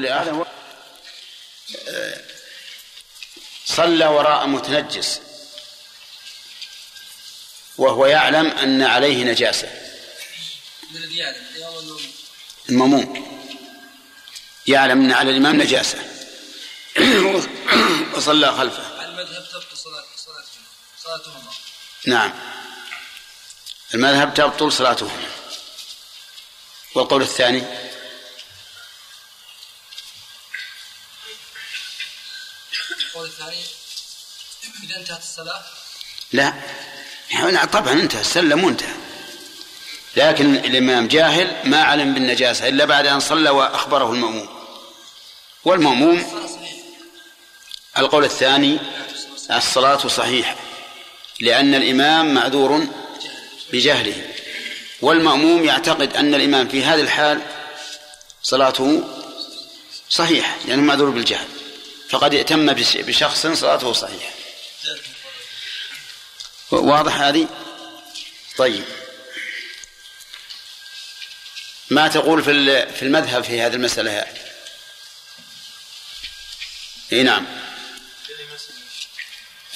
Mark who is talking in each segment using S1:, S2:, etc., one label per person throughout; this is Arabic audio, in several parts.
S1: لي هذا صلى وراء متنجس وهو يعلم أن عليه نجاسة. المأموم يعلم أن على الإمام نجاسة. وصلى خلفه. المذهب تبطل صلاتهما نعم. المذهب تبطل صلاتهما والقول الثاني؟ الثاني إذا انتهت الصلاة؟ لا. طبعا انتهى سلم وانتهى لكن الإمام جاهل ما علم بالنجاسة إلا بعد أن صلى وأخبره المأموم. والمأموم القول الثاني الصلاة صحيحة لأن الإمام معذور بجهله. والمأموم يعتقد أن الإمام في هذه الحال صلاته صحيحة لأنه يعني معذور بالجهل. فقد ائتم بشخص صلاته صحيحة واضح هذه؟ طيب. ما تقول في في المذهب في هذه المسألة؟ إي نعم.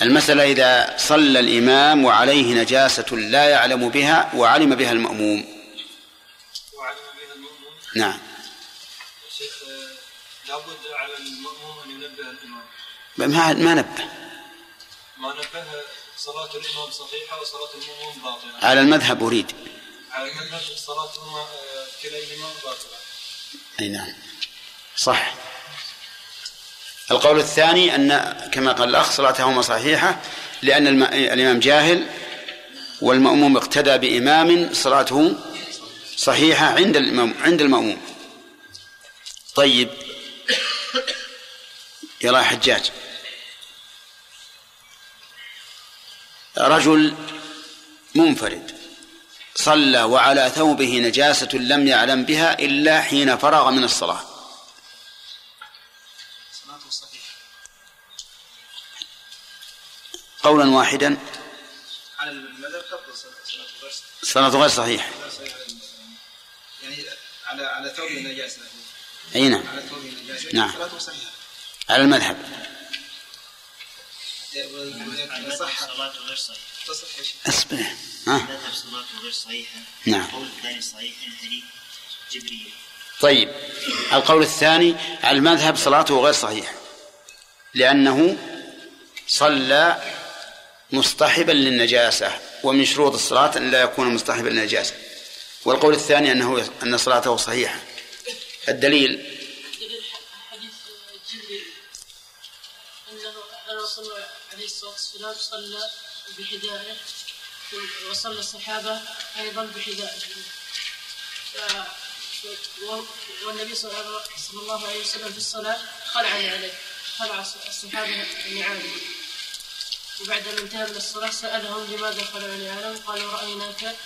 S1: المسألة إذا صلى الإمام وعليه نجاسة لا يعلم بها وعلم بها المأموم. وعلم بها المأموم؟ نعم.
S2: شيخ لابد
S1: ما ما نبه.
S2: ما نبه صلاة الإمام صحيحة وصلاة المأموم باطلة.
S1: على المذهب أريد.
S2: على المذهب صلاتهما كليهما باطلة.
S1: أي نعم. صح. القول الثاني أن كما قال الأخ صلاتهما صحيحة لأن الإمام جاهل والمأموم اقتدى بإمام صلاته صحيحة عند عند المأموم. طيب. يرى حجاج. رجل منفرد. صلى وعلى ثوبه نجاسة لم يعلم بها إلا حين فرغ من الصلاة. قولا واحدا. صلاة غير صحيح. يعني على على ثوبه نجاسة أي نعم. على ثوبه نجاسة نعم. على المذهب. صلاته غير صحيحة اصبر ها؟ صلاته غير صحيحة نعم. القول الثاني صحيح حديث جبريل طيب. القول الثاني المذهب صلاته غير صحيحة لأنه صلى مصطحبا للنجاسة ومن شروط الصلاة أن لا يكون مصطحبا للنجاسة. والقول الثاني أنه أن صلاته صحيحة. الدليل أنه صلى عليه الصلاة والسلام صلى بحذائه وصلى الصحابة أيضا بحذائه. والنبي صلى الله عليه وسلم في الصلاة خلع عليه خلع الصحابة نعاله وبعد ما انتهى من الصلاة سألهم لماذا خلعني عالم قالوا رأيناك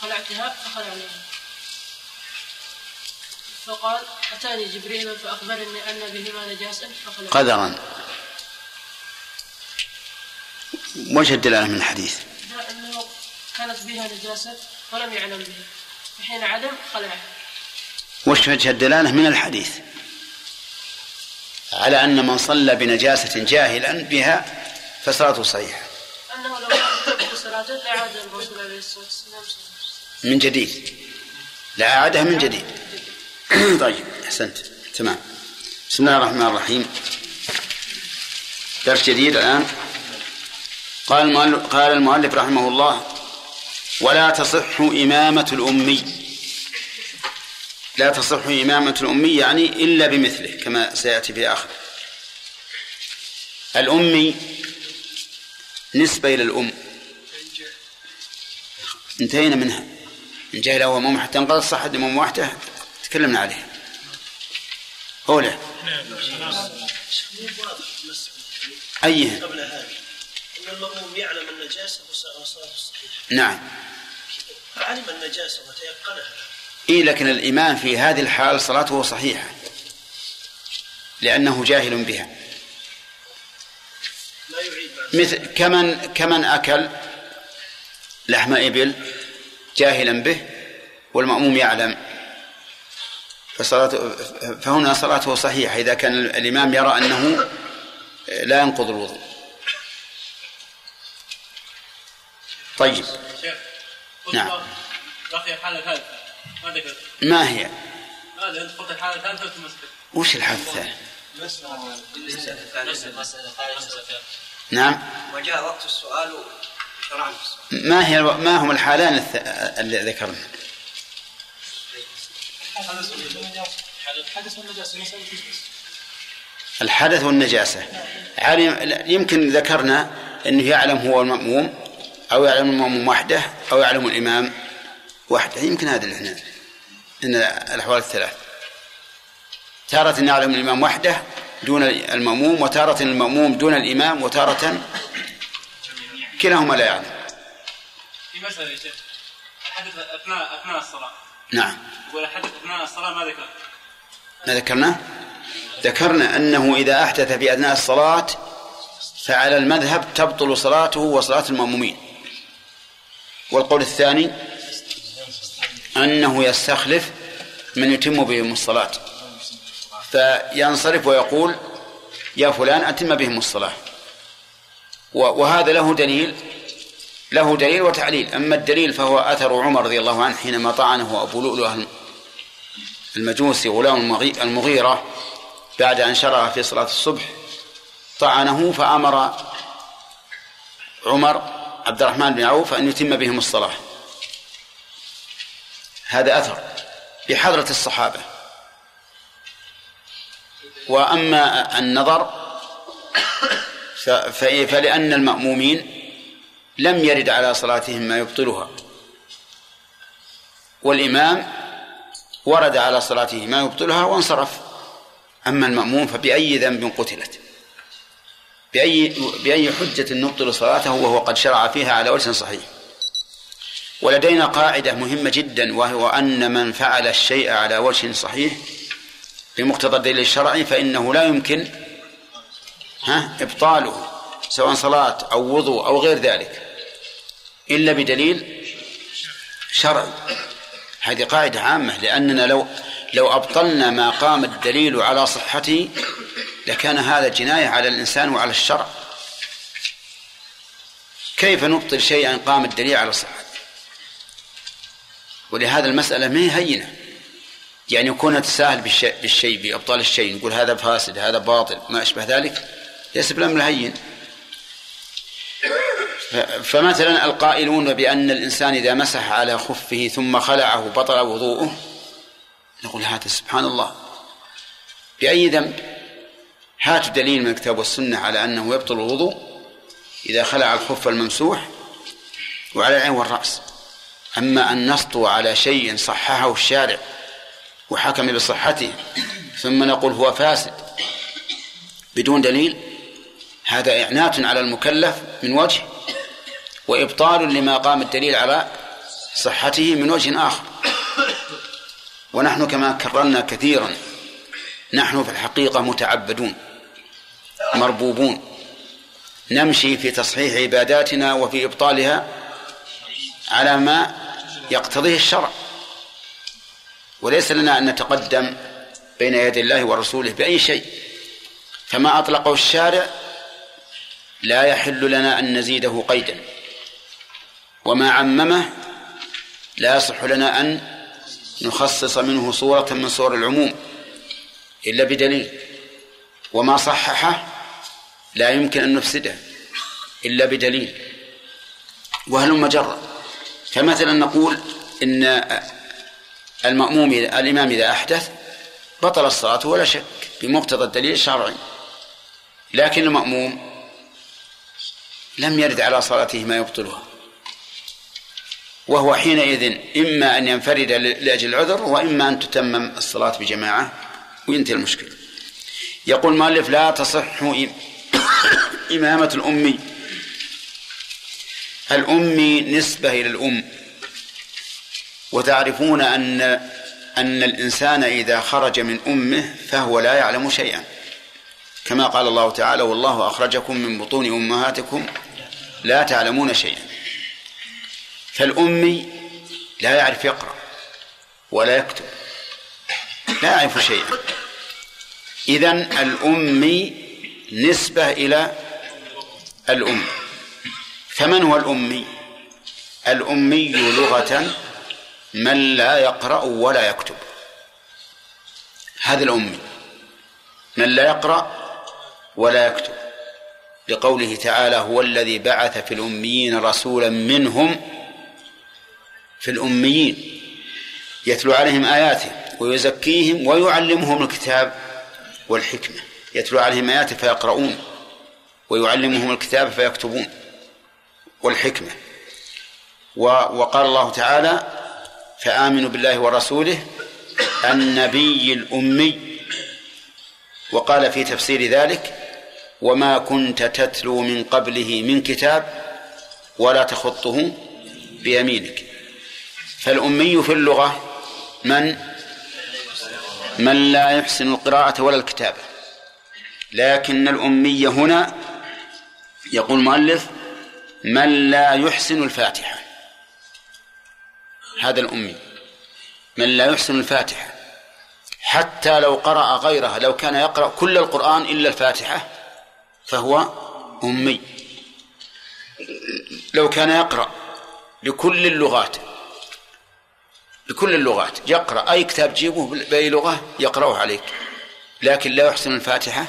S1: خلعتها فخلعناها فقال أتاني جبريل فأخبرني أن بهما نجاسة قدرا. وجه الدلالة من الحديث؟ أنه كانت بها نجاسة ولم يعلم بها. فحين علم خلعها وش وجه الدلالة من الحديث؟ على أن من صلى بنجاسة جاهلا بها فصلاته صحيحة. أنه لو صلاته لعاد الرسول عليه الصلاة والسلام. من جديد. لأعادها من جديد. طيب أحسنت. تمام. بسم الله الرحمن الرحيم. درس جديد الآن. قال المؤلف, قال المؤلف رحمه الله ولا تصح إمامة الأمي. لا تصح إمامة الأمي يعني إلا بمثله كما سيأتي في آخر. الأمي نسبة إلى الأم. انتهينا منها. إن جهل هو أمام حتى انقضت صحة الإمام واحدة تكلمنا عليها. أولى. أيها. المأموم يعلم النجاسة وصلاته صحيحة نعم. علم النجاسة وتيقنها. إيه لكن الإمام في هذه الحال صلاته صحيحة. لأنه جاهل بها. مثل كمن كمن أكل لحم إبل جاهلا به والمأموم يعلم. فصلاته فهنا صلاته صحيحة. إذا كان الإمام يرى أنه لا ينقض الوضوء. طيب. نعم. بقي الحالة الثالثة ما ذكرت ما هي؟ انت قلت الحالة الثالثة وش الحالة الثالثة؟ نعم. وجاء وقت السؤال ما هي ما هم الحالان اللي ذكرنا؟ الحدث والنجاسة. علم يمكن ذكرنا أنه يعلم هو المأموم. أو يعلم المأموم وحده أو يعلم الإمام وحده. يمكن هذا اللي إحنا إن الأحوال الثلاث. تارة يعلم الإمام وحده دون المأموم وتارة المأموم دون الإمام وتارة كلاهما لا يعلم. في مسألة يا شيخ الحدث أثناء أثناء الصلاة. نعم. والحدث أثناء الصلاة ما ذكر؟ ما ذكرنا؟ ذكرنا أنه إذا أحدث في أثناء الصلاة فعلى المذهب تبطل صلاته وصلاة المأمومين. والقول الثاني أنه يستخلف من يتم بهم الصلاة. فينصرف ويقول يا فلان أتم بهم الصلاة. وهذا له دليل له دليل وتعليل. أما الدليل فهو أثر عمر رضي الله عنه حينما طعنه أبو لؤلؤ المجوسي غلام المغيرة بعد أن شرع في صلاة الصبح طعنه فأمر عمر عبد الرحمن بن عوف أن يتم بهم الصلاة. هذا أثر بحضرة الصحابة. وأما النظر فلأن المأمومين لم يرد على صلاتهم ما يبطلها. والإمام ورد على صلاته ما يبطلها وانصرف. أما المأموم فبأي ذنب قتلت. بأي بأي حجة نبطل صلاته وهو قد شرع فيها على وجه صحيح. ولدينا قاعدة مهمة جدا وهو أن من فعل الشيء على وجه صحيح بمقتضى الدليل الشرعي فإنه لا يمكن ها إبطاله سواء صلاة أو وضوء أو غير ذلك إلا بدليل شرعي. هذه قاعدة عامة لأننا لو لو أبطلنا ما قام الدليل على صحته لكان هذا جناية على الإنسان وعلى الشرع. كيف نبطل شيئا قام الدليل على صحته ولهذا المسألة ما هي هينة. يعني يكون نتساهل بالشيء, بالشيء بإبطال الشيء نقول هذا فاسد هذا باطل ما أشبه ذلك. ليس بالأمر هين فمثلا القائلون بأن الإنسان إذا مسح على خفه ثم خلعه بطل وضوءه نقول هذا سبحان الله. بأي ذنب؟ هاتوا دليل من الكتاب والسنة على أنه يبطل الوضوء إذا خلع الخف الممسوح وعلى العين والرأس. أما أن نسطو على شيء صححه الشارع وحكم بصحته ثم نقول هو فاسد بدون دليل هذا إعنات على المكلف من وجه وإبطال لما قام الدليل على صحته من وجه آخر. ونحن كما كررنا كثيرا نحن في الحقيقة متعبدون. مربوبون. نمشي في تصحيح عباداتنا وفي إبطالها على ما يقتضيه الشرع. وليس لنا أن نتقدم بين يدي الله ورسوله بأي شيء. فما أطلقه الشارع لا يحل لنا أن نزيده قيدا. وما عممه لا يصح لنا أن نخصص منه صورة من صور العموم إلا بدليل. وما صححه لا يمكن أن نفسده إلا بدليل وهل جرا فمثلا نقول إن المأموم الإمام إذا أحدث بطل الصلاة ولا شك بمقتضى الدليل الشرعي لكن المأموم لم يرد على صلاته ما يبطلها وهو حينئذ إما أن ينفرد لأجل العذر وإما أن تتمم الصلاة بجماعة وينتهي المشكلة يقول المؤلف لا تصح إمامة الأمي. الأمي نسبة إلى الأم. وتعرفون أن أن الإنسان إذا خرج من أمه فهو لا يعلم شيئا. كما قال الله تعالى والله أخرجكم من بطون أمهاتكم لا تعلمون شيئا. فالأمي لا يعرف يقرأ ولا يكتب لا يعرف شيئا. إذن الأمي نسبة إلى الأم. فمن هو الأمي؟ الأمي لغة من لا يقرأ ولا يكتب. هذا الأمي. من لا يقرأ ولا يكتب. لقوله تعالى هو الذي بعث في الأميين رسولا منهم في الأميين. يتلو عليهم آياته ويزكيهم ويعلمهم الكتاب والحكمة. يتلو عليهم آياته فيقرؤون ويعلمهم الكتاب فيكتبون والحكمة. وقال الله تعالى فآمنوا بالله ورسوله النبي الأمي. وقال في تفسير ذلك وما كنت تتلو من قبله من كتاب ولا تخطه بيمينك. فالأمي في اللغة من؟ من لا يحسن القراءة ولا الكتابة. لكن الأمي هنا يقول المؤلف من لا يحسن الفاتحة. هذا الأمي. من لا يحسن الفاتحة. حتى لو قرأ غيرها لو كان يقرأ كل القرآن إلا الفاتحة فهو أمي. لو كان يقرأ لكل اللغات لكل اللغات يقرأ أي كتاب جيبه بأي لغة يقرأه عليك. لكن لا يحسن الفاتحة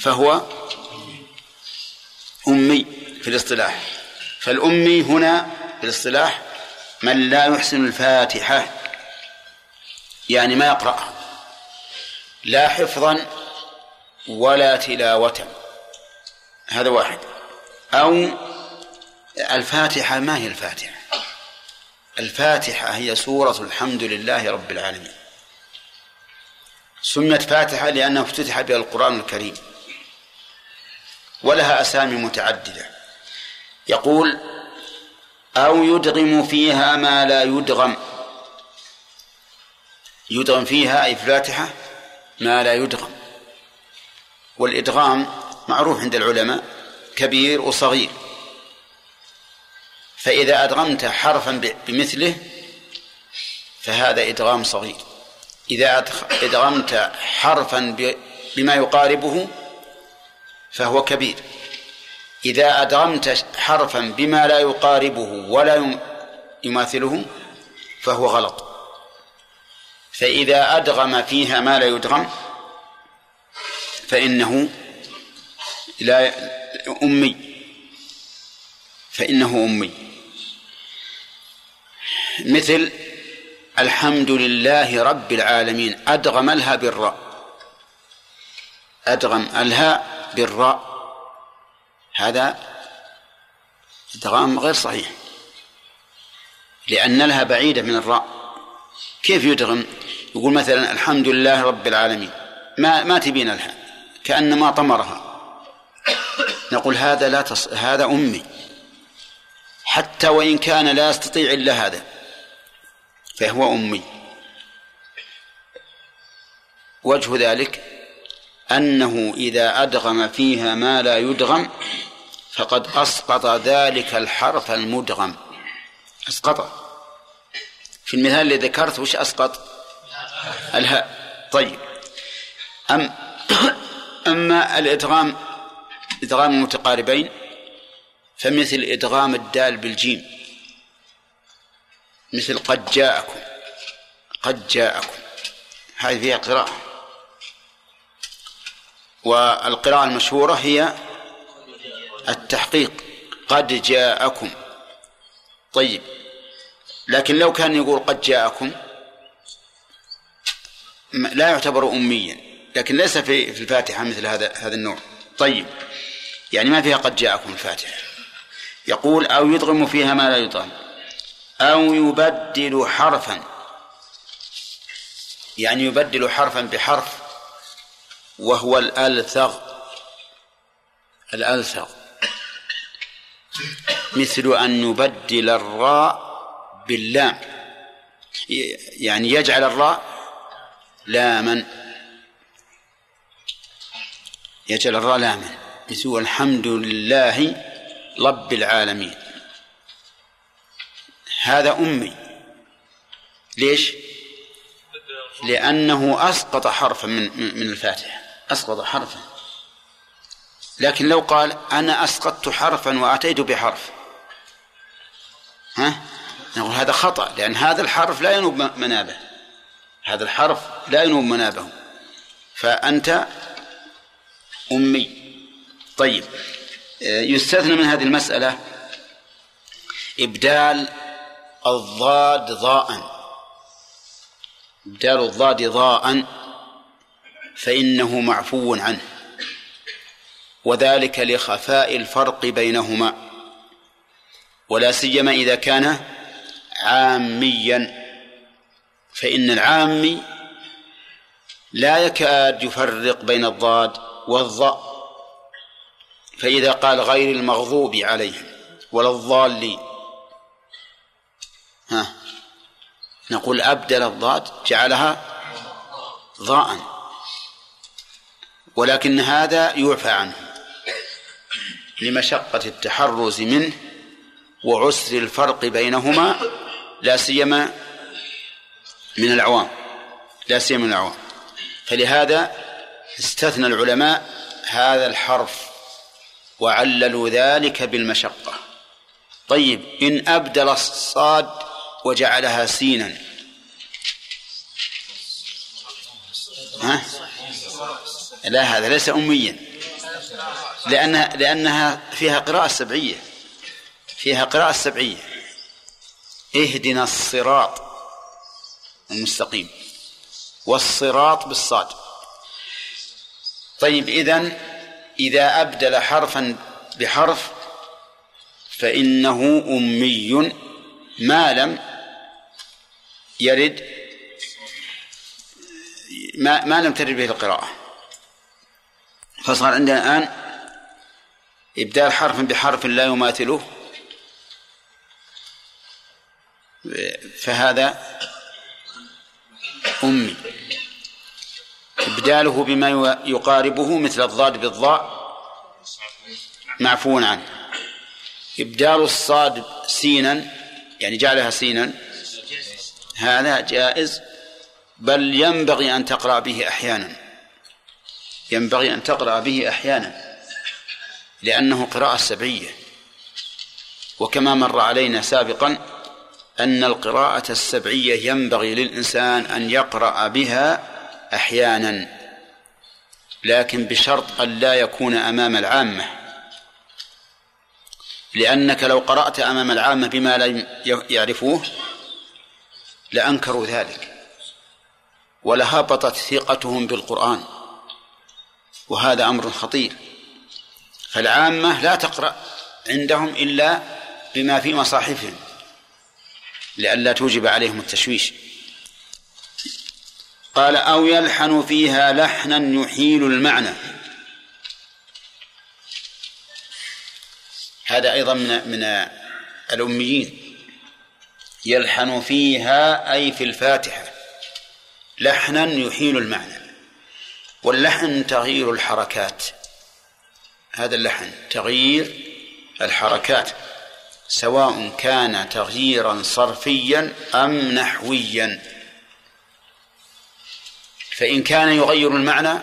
S1: فهو أمي في الاصطلاح. فالأمي هنا في الاصطلاح من لا يحسن الفاتحة يعني ما يقرأها لا حفظا ولا تلاوة. هذا واحد. أو الفاتحة ما هي الفاتحة؟ الفاتحة هي سورة الحمد لله رب العالمين. سميت فاتحة لأنه افتتح بها القرآن الكريم. ولها أسامي متعددة. يقول أو يدغم فيها ما لا يدغم. يدغم فيها أي في الفاتحة ما لا يدغم. والإدغام معروف عند العلماء كبير وصغير. فإذا أدغمت حرفا بمثله فهذا إدغام صغير. إذا أدغمت حرفا بما يقاربه فهو كبير. إذا أدغمت حرفا بما لا يقاربه ولا يماثله فهو غلط. فإذا أدغم فيها ما لا يدغم فإنه لا أمي. فإنه أمي. مثل الحمد لله رب العالمين أدغم الها بالراء. أدغم الهاء بالراء. هذا إدغام غير صحيح. لأن لها بعيدة من الراء. كيف يدغم؟ يقول مثلا الحمد لله رب العالمين. ما ما تبين لها. كأنما طمرها. نقول هذا لا تص... هذا أمي. حتى وإن كان لا يستطيع إلا هذا. فهو أمي. وجه ذلك أنه إذا أدغم فيها ما لا يدغم فقد أسقط ذلك الحرف المدغم. أسقطه في المثال الذي ذكرت وش أسقط؟ الهاء طيب. أم أما الإدغام إدغام المتقاربين فمثل إدغام الدال بالجيم. مثل قد جاءكم. قد جاءكم. هذه فيها قراءة. والقراءة المشهورة هي التحقيق. قد جاءكم. طيب. لكن لو كان يقول قد جاءكم لا يعتبر أميا. لكن ليس في في الفاتحة مثل هذا هذا النوع. طيب. يعني ما فيها قد جاءكم الفاتحة. يقول أو يدغم فيها ما لا يدغم أو يبدل حرفا. يعني يبدل حرفا بحرف. وهو الألثغ. الألثغ. مثل أن يبدل الراء باللام. يعني يجعل الراء لاما. يجعل الراء لاما. مثل الحمد لله رب العالمين. هذا أمي. ليش؟ لأنه أسقط حرفا من من الفاتحة. أسقط حرفا. لكن لو قال أنا أسقطت حرفا وأتيت بحرف. ها؟ نقول هذا خطأ لأن هذا الحرف لا ينوب منابه. هذا الحرف لا ينوب منابه. فأنت أمي. طيب. يستثنى من هذه المسألة إبدال الضاد ضاء. إبدال الضاد ضاء فإنه معفو عنه. وذلك لخفاء الفرق بينهما. ولا سيما إذا كان عاميا. فإن العامي لا يكاد يفرق بين الضاد والضاء فإذا قال غير المغضوب عليهم ولا الضالين ها نقول أبدل الضاد جعلها ضاء. ولكن هذا يعفى عنه لمشقة التحرز منه وعسر الفرق بينهما لا سيما من العوام لا سيما من العوام. فلهذا استثنى العلماء هذا الحرف وعللوا ذلك بالمشقة. طيب إن أبدل الصاد وجعلها سينا. ها؟ لا هذا ليس أميا. لأنها لأنها فيها قراءة سبعية. فيها قراءة سبعية. اهدنا الصراط المستقيم. والصراط بالصاد. طيب إذن إذا أبدل حرفا بحرف فإنه أمي. ما لم يرد ما, ما لم ترد به القراءة. فصار عندنا الآن إبدال حرف بحرف لا يماثله. فهذا أمي. إبداله بما يقاربه مثل الضاد بالضاء. معفو عنه. إبدال الصاد سينا يعني جعلها سينا. هذا جائز بل ينبغي أن تقرأ به أحيانا. ينبغي أن تقرأ به أحيانا لأنه قراءة سبعية. وكما مر علينا سابقا أن القراءة السبعية ينبغي للإنسان أن يقرأ بها أحيانا لكن بشرط أن لا يكون أمام العامة. لأنك لو قرأت أمام العامة بما لا يعرفوه لأنكروا ذلك ولهبطت ثقتهم بالقرآن. وهذا أمر خطير. فالعامة لا تقرأ عندهم إلا بما في مصاحفهم لئلا توجب عليهم التشويش. قال أو يلحن فيها لحنا يحيل المعنى. هذا أيضا من من الأميين. يلحن فيها أي في الفاتحة. لحنا يحيل المعنى. واللحن تغيير الحركات. هذا اللحن تغيير الحركات سواء كان تغييرا صرفيا أم نحويا. فإن كان يغير المعنى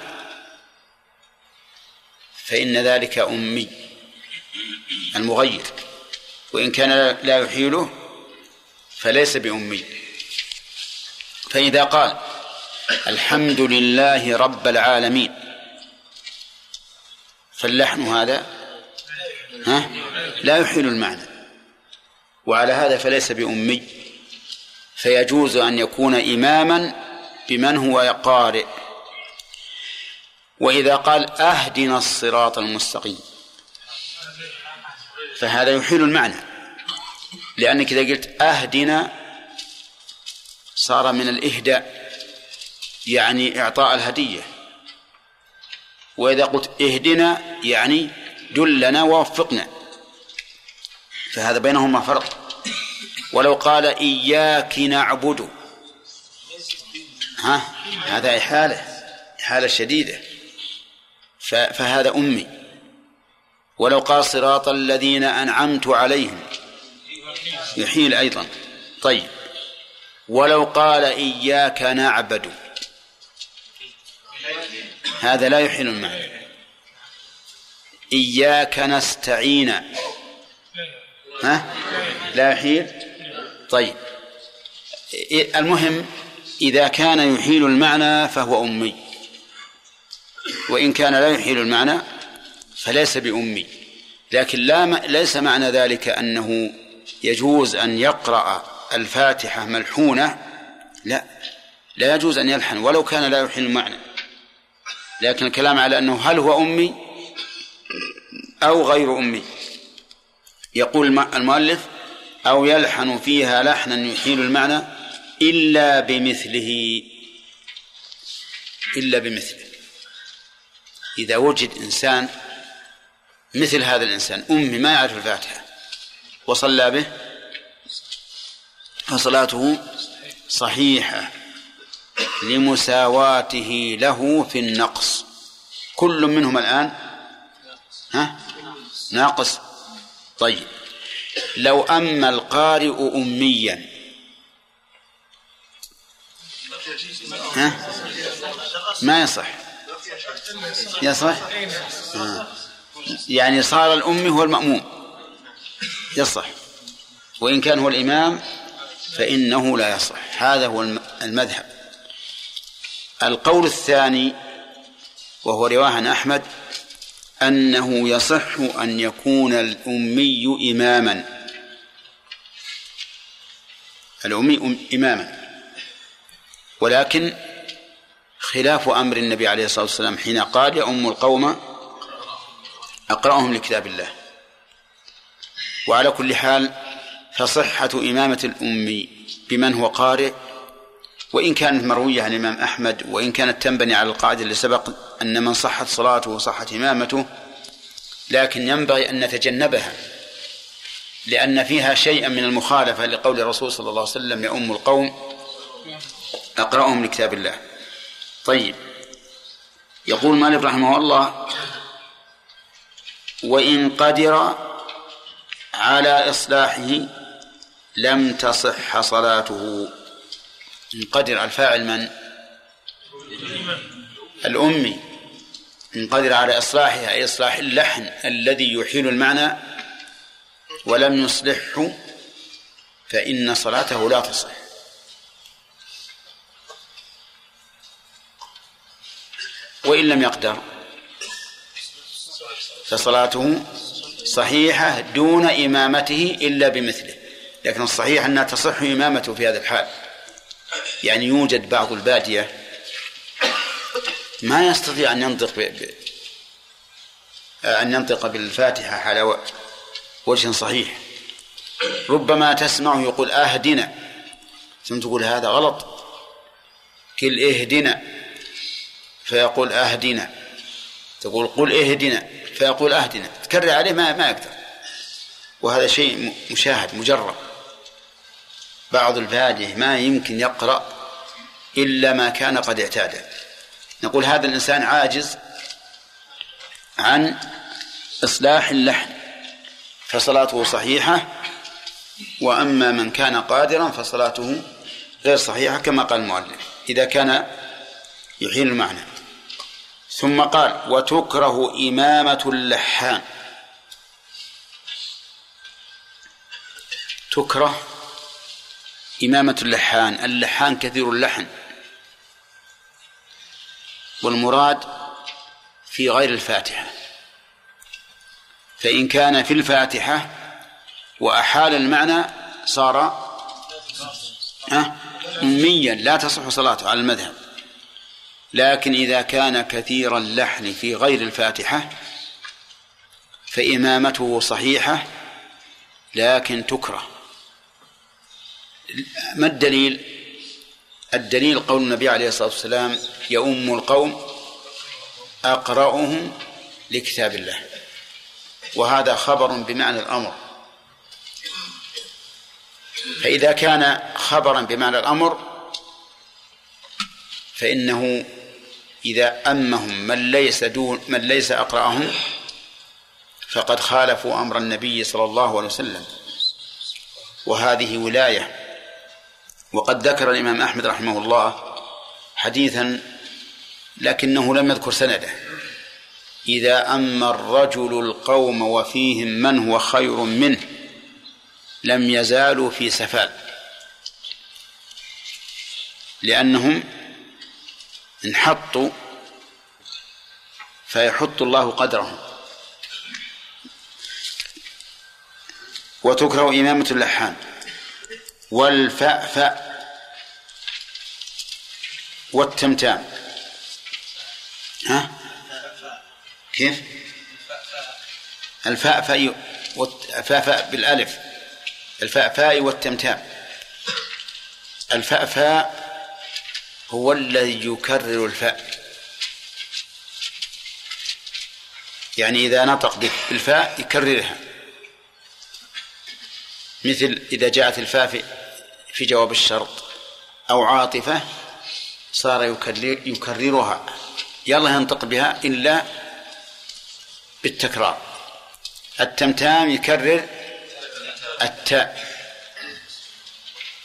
S1: فإن ذلك أمي المغير. وإن كان لا يحيله فليس بأمي. فإذا قال الحمد لله رب العالمين. فاللحن هذا ها؟ لا يحيل المعنى. وعلى هذا فليس بأمي. فيجوز أن يكون إماما بمن هو قارئ. وإذا قال أهدنا الصراط المستقيم فهذا يحيل المعنى. لأنك إذا قلت أهدنا صار من الإهداء. يعني إعطاء الهدية. وإذا قلت اهدنا يعني دلنا ووفقنا. فهذا بينهما فرق. ولو قال إياك نعبد. ها؟ هذا إحالة. إحالة شديدة. فهذا أمي. ولو قال صراط الذين أنعمت عليهم. يحيل أيضا. طيب. ولو قال إياك نعبد. هذا لا يحيل المعنى إياك نستعين. ها؟ لا يحيل؟ طيب. المهم إذا كان يحيل المعنى فهو أمي. وإن كان لا يحيل المعنى فليس بأمي. لكن لا ليس معنى ذلك أنه يجوز أن يقرأ الفاتحة ملحونة. لا. لا يجوز أن يلحن ولو كان لا يحيل المعنى. لكن الكلام على أنه هل هو أمي أو غير أمي. يقول المؤلف أو يلحن فيها لحنا يحيل المعنى إلا بمثله. إلا بمثله. إذا وجد إنسان مثل هذا الإنسان أمي ما يعرف الفاتحة. وصلى به فصلاته صحيحة. لمساواته له في النقص. كل منهم الآن؟ ها؟ ناقص. طيب. لو أما القارئ أميا. ها؟ ما يصح. يصح؟ آه. يعني صار الأمي هو المأموم. يصح. وإن كان هو الإمام فإنه لا يصح. هذا هو المذهب. القول الثاني وهو رواية عن أحمد أنه يصح أن يكون الأمي إماما. الأمي إماما. ولكن خلاف أمر النبي عليه الصلاة والسلام حين قال يؤم القوم أقرأهم لكتاب الله. وعلى كل حال فصحة إمامة الأمي بمن هو قارئ وإن كانت مروية عن الإمام أحمد وإن كانت تنبني على القاعدة اللي سبق أن من صحت صلاته وصحت إمامته لكن ينبغي أن نتجنبها لأن فيها شيئا من المخالفة لقول الرسول صلى الله عليه وسلم يؤم القوم أقرأهم لكتاب الله. طيب. يقول مالك رحمه الله وإن قدر على إصلاحه لم تصح صلاته. إن قدر الفاعل من؟ الأمي. إن قدر على إصلاحها أي إصلاح اللحن الذي يحيل المعنى ولم يصلحه فإن صلاته لا تصح وإن لم يقدر فصلاته صحيحة دون إمامته إلا بمثله لكن الصحيح أنها تصح إمامته في هذا الحال. يعني يوجد بعض البادية ما يستطيع أن ينطق ب... أن ينطق بالفاتحة على وجه صحيح. ربما تسمعه يقول أهدنا. ثم تقول هذا غلط. كل اهدنا. فيقول أهدنا. تقول قل اهدنا. فيقول أهدنا. تكرر عليه ما ما يقدر. وهذا شيء مشاهد مجرب. بعض الفاديه ما يمكن يقرأ إلا ما كان قد اعتاده نقول هذا الإنسان عاجز عن إصلاح اللحن فصلاته صحيحة وأما من كان قادرا فصلاته غير صحيحة كما قال المؤلف إذا كان يحيل المعنى. ثم قال وتكره إمامة اللحان تكره إمامة اللحان. اللحان كثير اللحن. والمراد في غير الفاتحة. فإن كان في الفاتحة وأحال المعنى صار أميا لا تصح صلاته على المذهب. لكن إذا كان كثير اللحن في غير الفاتحة فإمامته صحيحة لكن تكره. ما الدليل؟ الدليل قول النبي عليه الصلاة والسلام يؤم القوم أقرأهم لكتاب الله. وهذا خبر بمعنى الأمر. فإذا كان خبرا بمعنى الأمر فإنه إذا أمهم من ليس دون من ليس أقرأهم فقد خالفوا أمر النبي صلى الله عليه وسلم. وهذه ولاية وقد ذكر الإمام أحمد رحمه الله حديثا لكنه لم يذكر سنده. إذا أما الرجل القوم وفيهم من هو خير منه لم يزالوا في سفال. لأنهم انحطوا فيحط الله قدرهم. وتكره إمامة اللحان. والفأفأ والتمتام. ها؟ كيف؟ الفأفأ الفأفأ بالألف. الفأفاء والتمتام. الفأفاء هو الذي يكرر الفاء. يعني إذا نطق بالفاء يكررها. مثل إذا جاءت الفاء في جواب الشرط أو عاطفة صار يكرر يكررها. يلا ينطق بها إلا بالتكرار. التمتام يكرر التاء.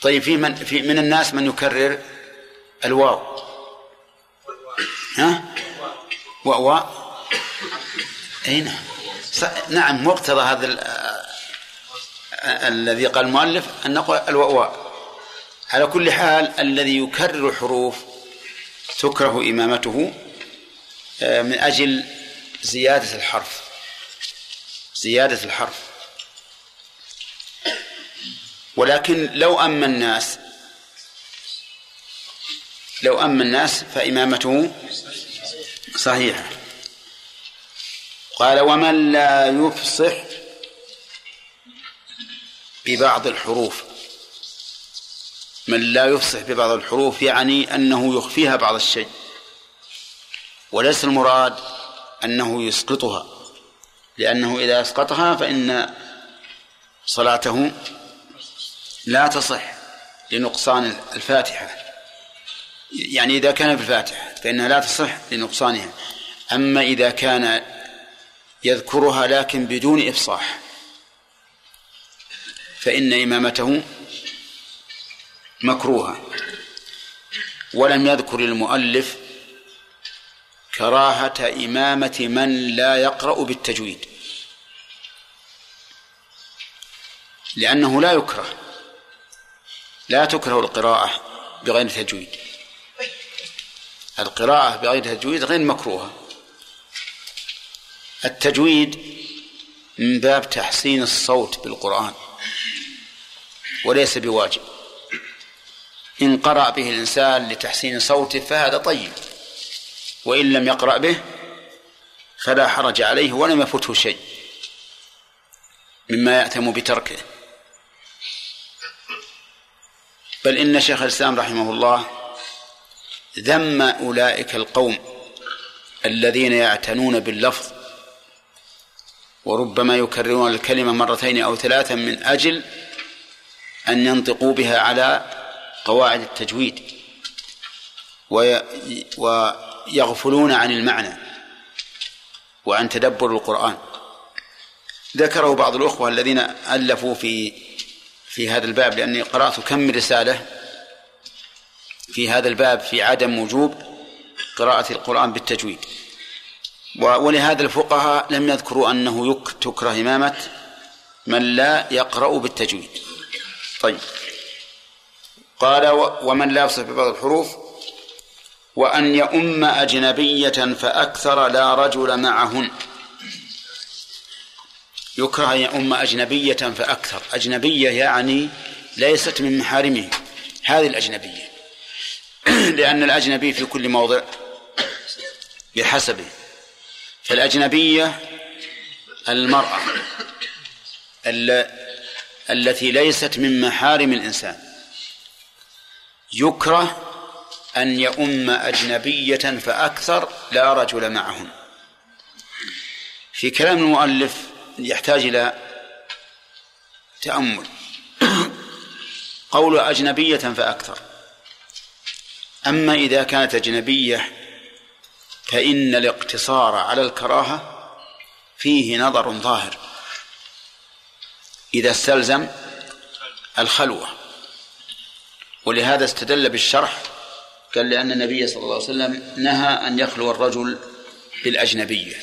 S1: طيب في من في من الناس من يكرر الواو؟ ها؟ واو اي نعم. نعم مقتضى هذا الذي قال المؤلف أن نقول الواو على كل حال الذي يكرر حروف تكره إمامته آه، من أجل زيادة الحرف. زيادة الحرف. ولكن لو أما الناس لو أما الناس فإمامته صحيحة. قال ومن لا يفصح ببعض الحروف. من لا يفصح ببعض الحروف يعني أنه يخفيها بعض الشيء. وليس المراد أنه يسقطها. لأنه إذا أسقطها فإن صلاته لا تصح لنقصان الفاتحة. يعني إذا كان في الفاتحة فإنها لا تصح لنقصانها. أما إذا كان يذكرها لكن بدون إفصاح فإن إمامته مكروهة. ولم يذكر المؤلف كراهة إمامة من لا يقرأ بالتجويد. لأنه لا يكره. لا تكره القراءة بغير تجويد. القراءة بغير تجويد غير مكروهة. التجويد من باب تحسين الصوت بالقرآن. وليس بواجب. إن قرأ به الإنسان لتحسين صوته فهذا طيب. وإن لم يقرأ به فلا حرج عليه ولم يفته شيء مما يأثم بتركه. بل إن شيخ الإسلام رحمه الله ذم أولئك القوم الذين يعتنون باللفظ وربما يكررون الكلمة مرتين أو ثلاثا من أجل أن ينطقوا بها على قواعد التجويد ويغفلون عن المعنى وعن تدبر القرآن. ذكره بعض الأخوة الذين ألفوا في في هذا الباب لأني قرأت كم رسالة في هذا الباب في عدم وجوب قراءة القرآن بالتجويد. ولهذا الفقهاء لم يذكروا أنه تكره إمامة من لا يقرأ بالتجويد. طيب. قال ومن لا يصف ببعض الحروف وأن يؤم أجنبية فأكثر لا رجل معهن. يكره أن يؤم أجنبية فأكثر. أجنبية يعني ليست من محارمه. هذه الأجنبية. لأن الأجنبي في كل موضع بحسبه. فالأجنبية المرأة التي ليست من محارم الإنسان. يكره أن يؤم أجنبية فأكثر لا رجل معهن في كلام المؤلف يحتاج إلى تأمل. قول أجنبية فأكثر. أما إذا كانت أجنبية فإن الاقتصار على الكراهة فيه نظر ظاهر. إذا استلزم الخلوة. ولهذا استدل بالشرح قال لأن النبي صلى الله عليه وسلم نهى أن يخلو الرجل بالأجنبية.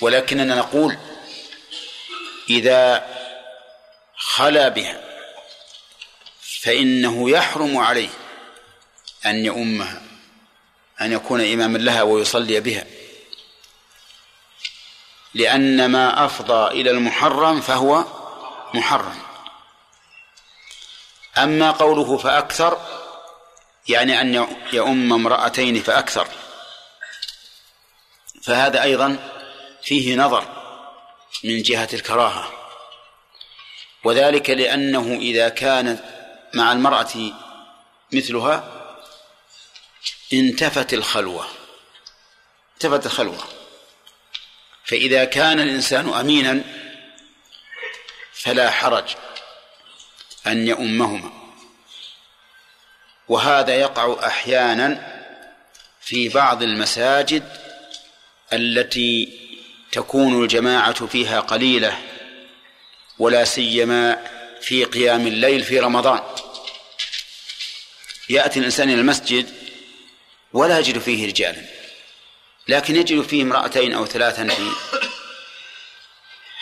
S1: ولكننا نقول إذا خلا بها فإنه يحرم عليه أن يؤمها أن يكون إماما لها ويصلي بها. لأن ما أفضى إلى المحرم فهو محرم. أما قوله فأكثر يعني أن يؤم امرأتين فأكثر. فهذا أيضا فيه نظر من جهة الكراهة. وذلك لأنه إذا كانت مع المرأة مثلها انتفت الخلوة. انتفت الخلوة. فإذا كان الإنسان أمينا فلا حرج أن يؤمهما. وهذا يقع أحيانا في بعض المساجد التي تكون الجماعة فيها قليلة ولا سيما في قيام الليل في رمضان. يأتي الإنسان إلى المسجد ولا يجد فيه رجالا. لكن يجد فيه امرأتين أو ثلاثا في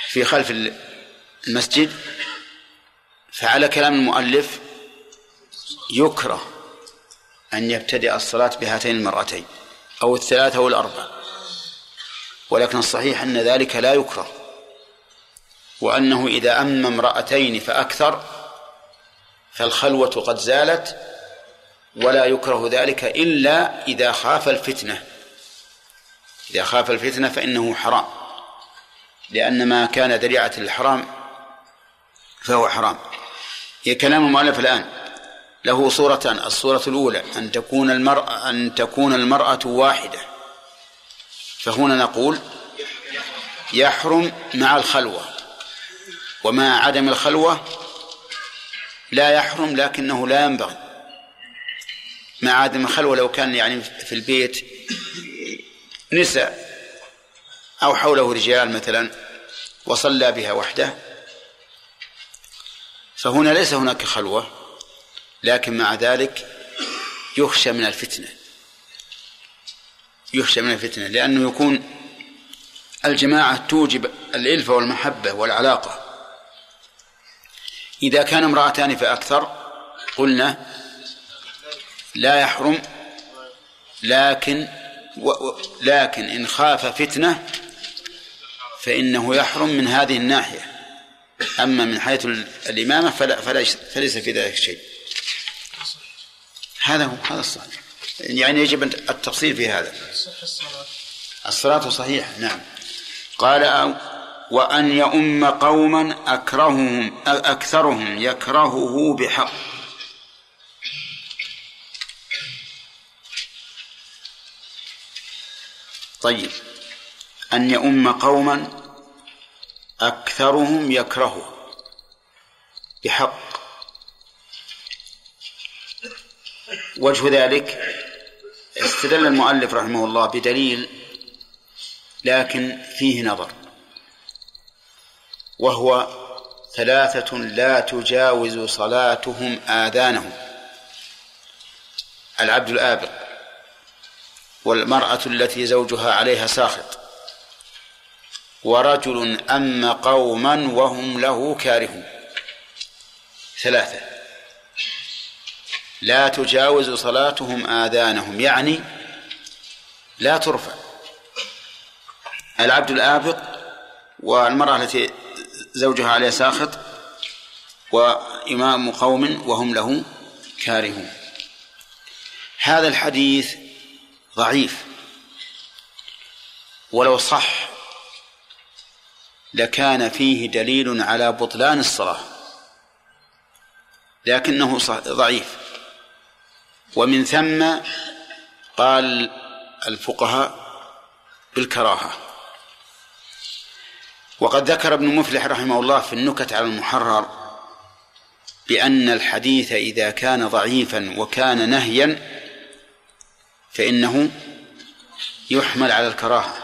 S1: في خلف المسجد فعلى كلام المؤلف يكره أن يبتدئ الصلاة بهاتين المرأتين أو الثلاثة أو الأربع ولكن الصحيح أن ذلك لا يكره وأنه إذا أم امرأتين فأكثر فالخلوة قد زالت ولا يكره ذلك إلا إذا خاف الفتنة. إذا خاف الفتنة فإنه حرام. لأن ما كان ذريعة الحرام فهو حرام. هي كلام المؤلف الآن. له صورتان. الصورة الأولى أن تكون المرأة أن تكون المرأة واحدة. فهنا نقول يحرم مع الخلوة. ومع عدم الخلوة لا يحرم لكنه لا ينبغي. مع عدم الخلوة لو كان يعني في البيت نساء أو حوله رجال مثلا وصلى بها وحده فهنا ليس هناك خلوة لكن مع ذلك يخشى من الفتنة. يخشى من الفتنة لأنه يكون الجماعة توجب الإلفة والمحبة والعلاقة. إذا كان امرأتان فأكثر قلنا لا يحرم لكن و لكن إن خاف فتنة فإنه يحرم من هذه الناحية. أما من حيث الإمامة فلا فليس في ذلك شيء. هذا هو هذا الصحيح. يعني يجب التفصيل في هذا. الصلاة صحيح نعم. قال وأن يؤم قوما أكرههم أكثرهم يكرهه بحق طيب. أن يؤم قوما أكثرهم يكرهه. بحق. وجه ذلك استدل المؤلف رحمه الله بدليل لكن فيه نظر. وهو ثلاثة لا تجاوز صلاتهم آذانهم. العبد الآبق والمرأة التي زوجها عليها ساخط. ورجل أم قوما وهم له كارهون. ثلاثة. لا تجاوز صلاتهم آذانهم يعني لا ترفع. العبد الآبق والمرأة التي زوجها عليه ساخط وإمام قوم وهم له كارهون. هذا الحديث ضعيف. ولو صح لكان فيه دليل على بطلان الصلاة لكنه ضعيف. ومن ثم قال الفقهاء بالكراهة. وقد ذكر ابن مفلح رحمه الله في النكت على المحرر بأن الحديث إذا كان ضعيفا وكان نهيا فإنه يحمل على الكراهة.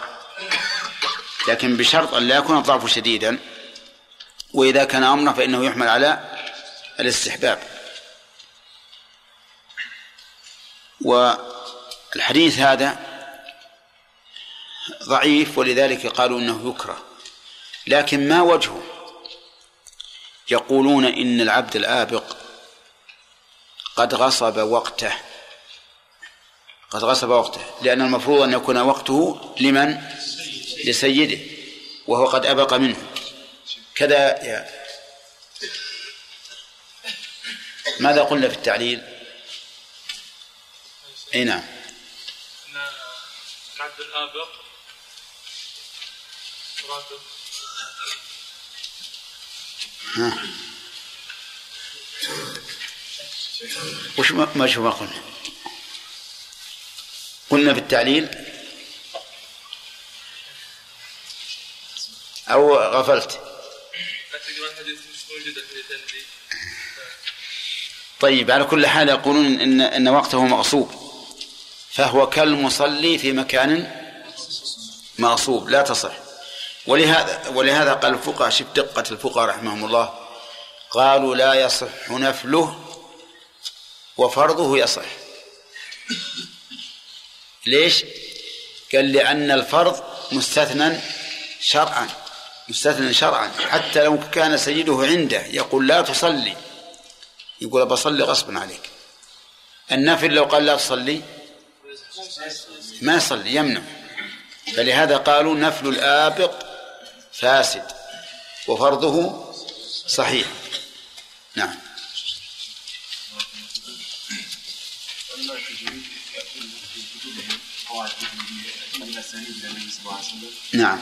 S1: لكن بشرط أن لا يكون الضعف شديدا وإذا كان أمرا فإنه يحمل على الاستحباب. والحديث هذا ضعيف ولذلك قالوا إنه يكره. لكن ما وجهه؟ يقولون إن العبد الآبق قد غصب وقته. قد غصب وقته لأن المفروض أن يكون وقته لمن؟ لسيده وهو قد أبق منه. كذا يا ماذا قلنا في التعليل؟ أي نعم. العبد الآبق ها. وش ما شو ما قلنا؟ قلنا في التعليل أو غفلت. طيب على كل حال يقولون إن إن وقته مغصوب. فهو كالمصلي في مكان مغصوب لا تصح. ولهذا ولهذا قال الفقهاء شف دقة الفقهاء رحمهم الله. قالوا لا يصح نفله وفرضه يصح. ليش؟ قال لأن الفرض مستثنى شرعا مستثنى شرعا حتى لو كان سيده عنده يقول لا تصلي. يقول بصلي غصبا عليك. النافل لو قال لا تصلي ما يصلي يمنع. فلهذا قالوا نفل الآبق فاسد وفرضه صحيح. نعم. نعم.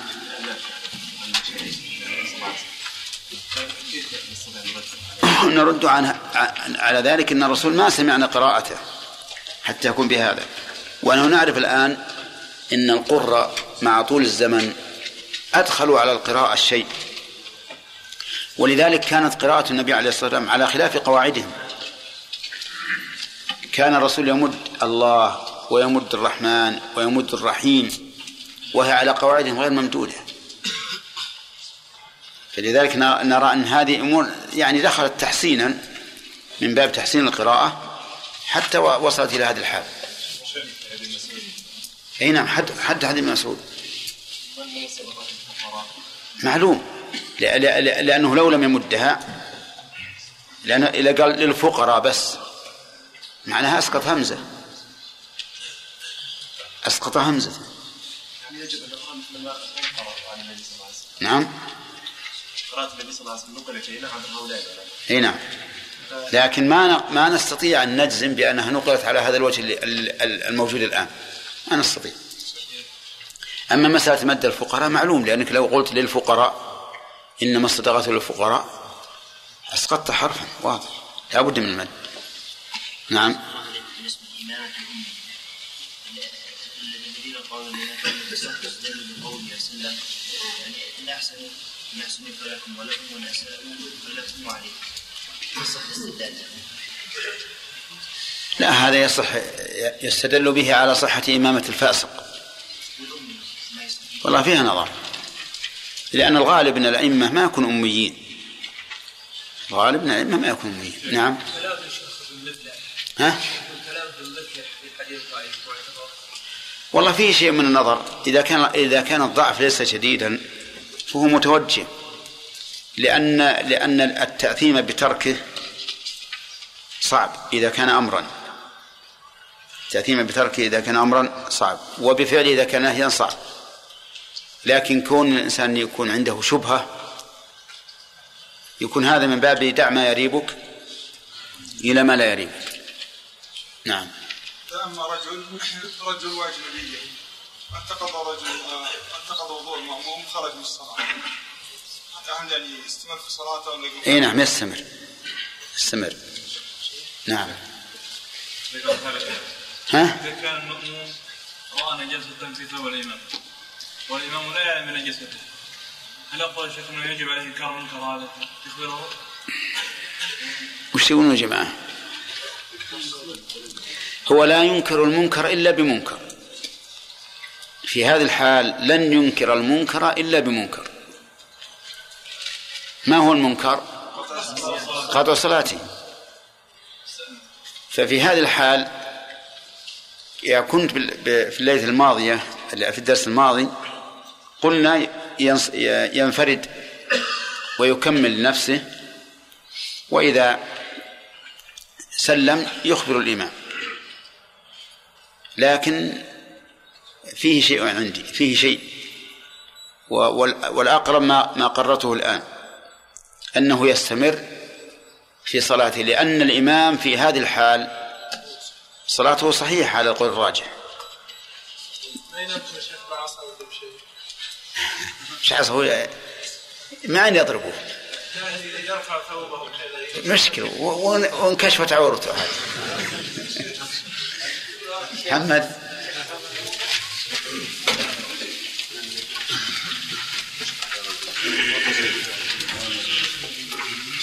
S1: نرد عنها على ذلك إن الرسول ما سمعنا قراءته حتى يكون بهذا. ونحن نعرف الآن إن القراء مع طول الزمن ادخلوا على القراءة الشيء. ولذلك كانت قراءة النبي عليه الصلاة والسلام على خلاف قواعدهم. كان الرسول يمد الله ويمد الرحمن ويمد الرحيم وهي على قواعدهم غير ممدودة. فلذلك نرى أن هذه أمور يعني دخلت تحسينا من باب تحسين القراءة حتى وصلت إلى هذا الحال. أي نعم حد حد حديث مسعود معلوم. لأنه لو لم يمدها لأنه قال للفقراء بس معناها أسقط همزة. أسقط همزة. نعم. قراءة النبي صلى الله عليه وسلم نقلت إلينا عن هؤلاء إي نعم. لكن ما ما نستطيع أن نجزم بأنها نقلت على هذا الوجه الموجود الآن. ما نستطيع. أما مسألة مد الفقراء معلوم لأنك لو قلت للفقراء إنما الصدقات للفقراء أسقطت حرفا واضح. لا بد من المد نعم. الذين يحسنوا فلكم ولكم ولا فلكم عليكم يصح لا هذا يصح يستدل به على صحة إمامة الفاسق. والله فيها نظر. لأن الغالب أن الأئمة ما يكون أميين. الغالب أن الأئمة ما يكون أميين. نعم. ها؟ والله فيه شيء من النظر. إذا كان إذا كان الضعف ليس شديدا فهو متوجه. لأن لأن التأثيم بتركه صعب إذا كان أمرا. التأثيم بتركه إذا كان أمرا صعب. وبفعله إذا كان نهيا صعب. لكن كون الإنسان يكون عنده شبهة يكون هذا من باب دع ما يريبك إلى ما لا يريبك. نعم.
S3: فأما رجل رجل واجنبي. انتقض رجل انتقض وضوء المأموم خرج من الصلاة. هل يعني يستمر في صلاته ولا يقول؟
S1: اي نعم يستمر. يستمر. نعم.
S2: ها؟ إذا كان المأموم رأى نجاسة في ثوب الإمام والإمام لا يعلم نجاسته. هل أقول الشيخ أنه يجب عليه إنكار منكر هذا يخبره؟
S1: وش يقولون يا جماعة؟ هو لا ينكر المنكر إلا بمنكر. في هذه الحال لن ينكر المنكر إلا بمنكر. ما هو المنكر؟ قطع صلاته ففي هذه الحال يا كنت في الليلة الماضية في الدرس الماضي قلنا ينفرد ويكمل نفسه وإذا سلم يخبر الإمام. لكن فيه شيء عندي فيه شيء. والأقرب ما ما قررته الآن أنه يستمر في صلاته لأن الإمام في هذه الحال صلاته صحيحة على القول الراجح. مش عصا ما أن يضربه مشكلة وانكشفت عورته هذه. محمد
S4: بسم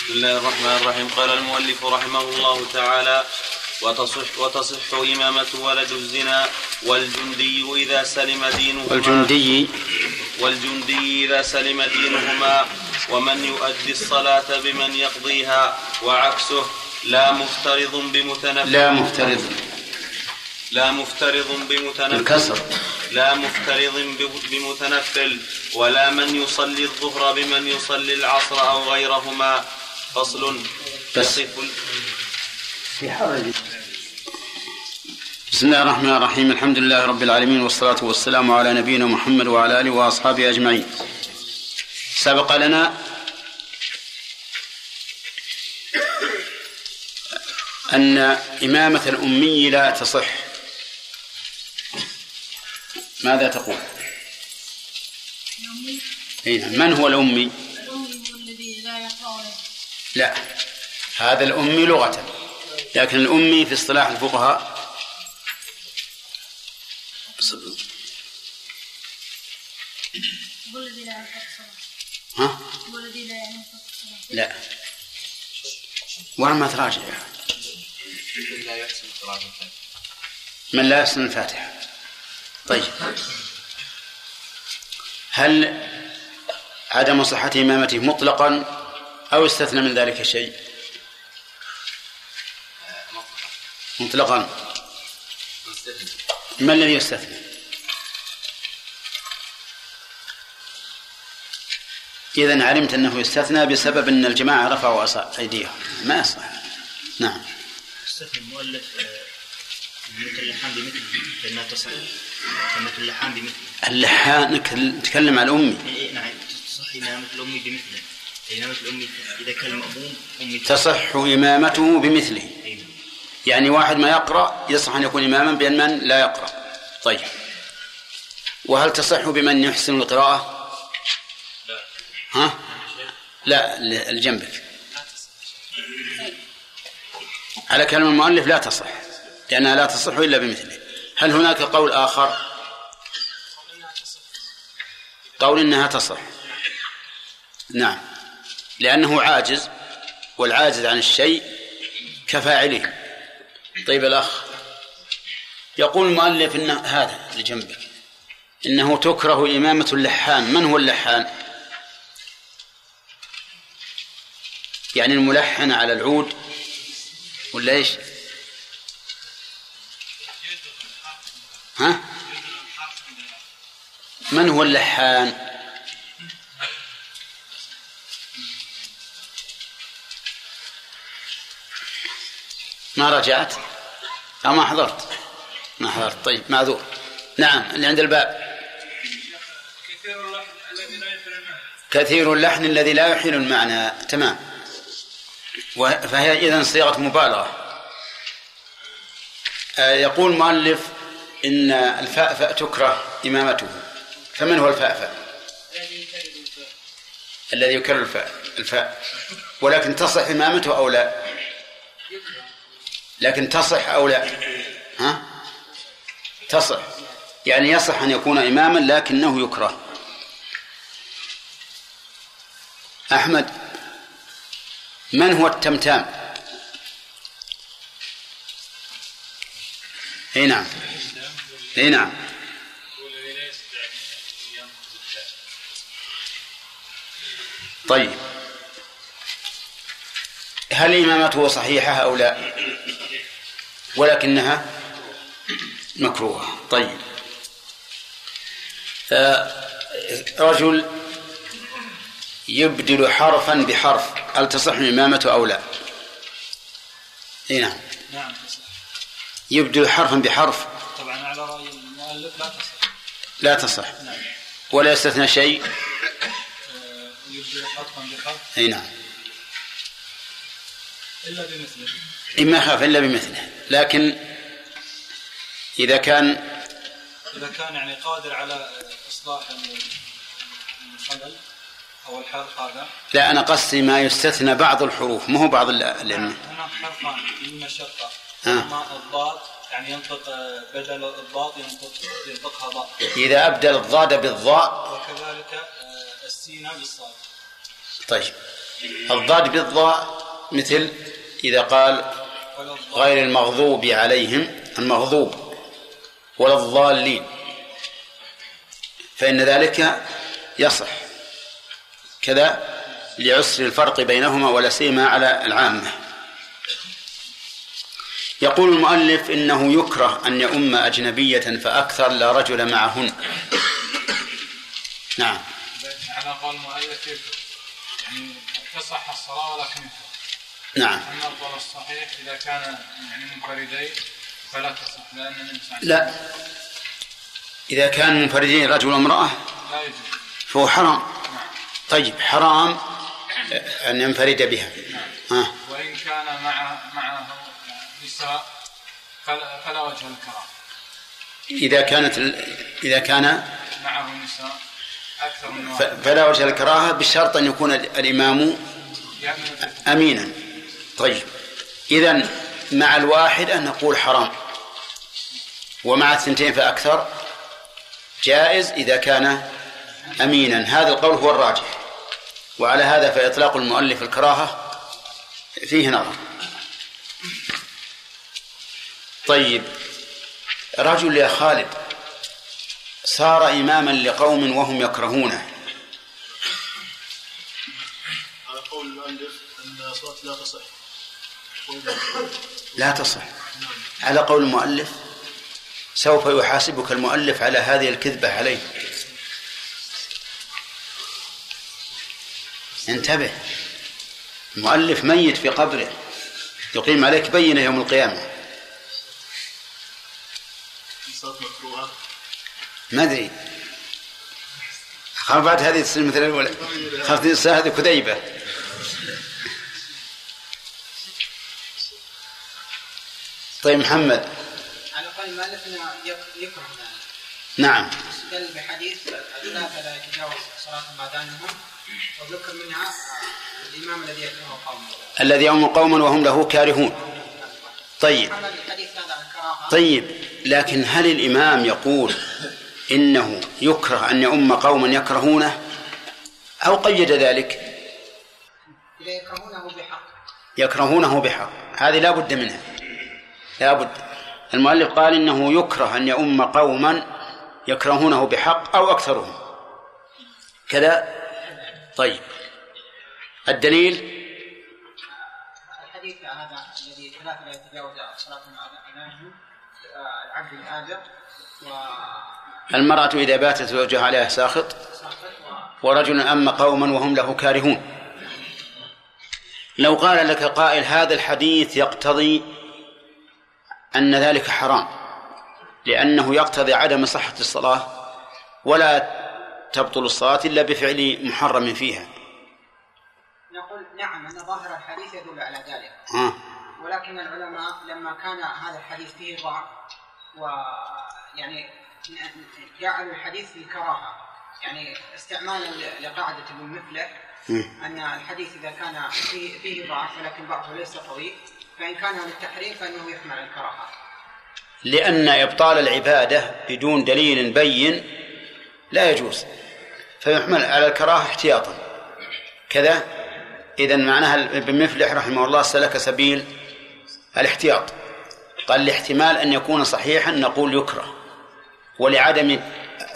S4: الله الرحمن الرحيم. قال المؤلف رحمه الله تعالى وتصح وتصح إمامة ولد الزنا والجندي إذا سلم دينهما.
S1: والجندي.
S4: والجندي إذا سلم دينهما ومن يؤدي الصلاة بمن يقضيها وعكسه لا مفترض بمتنفل.
S1: لا مفترض.
S4: لا مفترض بمتنفل.
S1: الكسر.
S4: لا مفترض بمتنفل. ولا من يصلي الظهر بمن يصلي العصر أو غيرهما. فصل
S1: يصف في حرج. بسم الله الرحمن الرحيم. الحمد لله رب العالمين والصلاة والسلام على نبينا محمد وعلى آله وأصحابه أجمعين. سبق لنا أن إمامة الأمي لا تصح. ماذا تقول؟ من هو الأمي؟
S5: الأمي هو الذي لا يقرأ
S1: لا هذا الأمي لغة لكن الأمي في اصطلاح الفقهاء ها؟ لا وين ما تراجع من لا يحسن الفاتحة طيب. هل عدم صحة إمامته مطلقا أو استثنى من ذلك شيء؟ مطلقا. ما الذي يستثنى؟ إذا علمت أنه يستثنى بسبب أن الجماعة رفعوا أيديهم. ما يصح. نعم.
S6: استثنى المؤلف اللحان آه، بمثله فإنها اللحان بمثله
S1: اللحان نتكلم عن الأمي.
S6: إيه، إيه، نعم. تصح إمامة الأمي بمثله. إمامة الأمي إذا كان المأموم
S1: أمي تصح إمامته بمثله. إيه. يعني واحد ما يقرأ يصح أن يكون إماما بأن من لا يقرأ. طيب. وهل تصح بمن يحسن القراءة؟ ها؟ لا لجنبك. على كلام المؤلف لا تصح. لأنها لا تصح إلا بمثله. هل هناك قول آخر؟ قول إنها تصح. نعم. لأنه عاجز والعاجز عن الشيء كفاعله. طيب الأخ يقول المؤلف إن هذا لجنبك إنه تكره إمامة اللحان. من هو اللحان؟ يعني الملحن على العود ولا إيش؟ ها؟ من هو اللحان؟ ما رجعت؟ أو ما حضرت؟ ما حضرت. طيب معذور. نعم اللي عند الباب. كثير اللحن الذي لا يحيل المعنى. تمام. فهي إذن صيغة مبالغة. آه، يقول مؤلف إن الفأفأ تكره إمامته. فمن هو الفأفأ؟ الذي يكرر الفاء الفاء ولكن تصح إمامته أو لا؟ لكن تصح أو لا؟ ها؟ تصح. يعني يصح أن يكون إماما لكنه يكره. أحمد من هو التمتام؟ إي نعم. إي نعم. طيب. هل إمامته صحيحة أو لا؟ ولكنها مكروهة. طيب. رجل يبدل حرفا بحرف. هل تصح الإمامة أو لا؟ إي نعم. نعم يبدل حرفا بحرف
S2: طبعا على رأي المؤلف لا تصح
S1: لا تصح. ولا يستثنى شيء.
S2: آه،
S1: أي نعم.
S2: إلا بمثله
S1: ما خاف إلا بمثله. لكن إذا كان
S2: إذا كان يعني قادر على إصلاح الخلل أو الحرف هذا.
S1: لا أنا قصدي ما يستثنى بعض الحروف مو بعض
S2: لأن هناك حرفان إما الشقة إما الضاد. يعني ينطق بدل الضاد ينطق ينطقها ضاء
S1: إذا أبدل الضاد بالضاء.
S2: وكذلك آه، السين بالصاد.
S1: طيب. الضاد بالضاء مثل إذا قال غير المغضوب عليهم المغضوب ولا الضالين. فإن ذلك يصح. كذا لعسر الفرق بينهما ولا سيما على العامة. يقول المؤلف إنه يكره أن يؤم أجنبية فأكثر لا رجل معهن. نعم.
S2: على قول المؤلف يعني تصح الصلاة ولكن
S1: نعم.
S2: أما القول الصحيح إذا كان يعني منفردين فلا تصح لأن الإنسان
S1: لا. إذا كان منفردين رجل وامرأة
S2: لا يجوز.
S1: فهو حرام. نعم. طيب حرام أن ينفرد بها.
S2: نعم. آه. وإن كان مع معه نساء فلا, وجه الكرام
S1: إذا كانت إذا كان
S2: معه نساء أكثر من
S1: فلا وجه الكراهة بشرط أن يكون الإمام أمينا. طيب. إذا مع الواحد أن نقول حرام. ومع الثنتين فأكثر. جائز إذا كان أمينا. هذا القول هو الراجح. وعلى هذا فإطلاق المؤلف الكراهة فيه نظر. طيب رجل يا خالد صار إماما لقوم وهم يكرهونه.
S7: على قول المؤلف أن لا تصح.
S1: لا تصح. على قول المؤلف سوف يحاسبك المؤلف على هذه الكذبة عليه. انتبه المؤلف ميت في قبره. يقيم عليك بينة يوم القيامة. ما أدري. خاف بعد هذه تصير مثل الأولى. خاف تصير هذه كذيبه طيب محمد.
S8: على قول إنه يكره
S1: نعم.
S8: استدل بحديث الثلاثه لا يتجاوز صلاة ما دانهم وذكر منها الإمام الذي يكره قوما
S1: الذي يوم قوما وهم له كارهون. طيب. طيب لكن هل الإمام يقول إنه يكره أن يؤم قوما يكرهونه؟ أو قيد ذلك؟
S8: يكرهونه بحق.
S1: يكرهونه بحق هذه لا بد منها. لا بد. المؤلف قال إنه يكره أن يؤم قوما يكرهونه بحق أو أكثرهم. كذا؟ طيب. الدليل؟ المرأة إذا باتت زوجها عليها ساخط ورجل أم قوما وهم له كارهون. لو قال لك قائل هذا الحديث يقتضي أن ذلك حرام لأنه يقتضي عدم صحة الصلاة ولا تبطل الصلاة إلا بفعل محرم فيها.
S8: نقول نعم أن ظاهر الحديث يدل على ذلك. ولكن العلماء لما كان هذا الحديث فيه ضعف ويعني جعلوا الحديث للكراهة يعني استعمالا لقاعدة ابن مفلح أن الحديث إذا كان فيه, فيه ضعف ولكن ضعفه ليس قوي فإن كان للتحريم فإنه يحمل الكراهة.
S1: لأن إبطال العبادة بدون دليل بين لا يجوز فيحمل على الكراهة احتياطا. كذا إذا معناها ابن مفلح رحمه الله سلك سبيل الاحتياط. قال لاحتمال أن يكون صحيحا نقول يكره ولعدم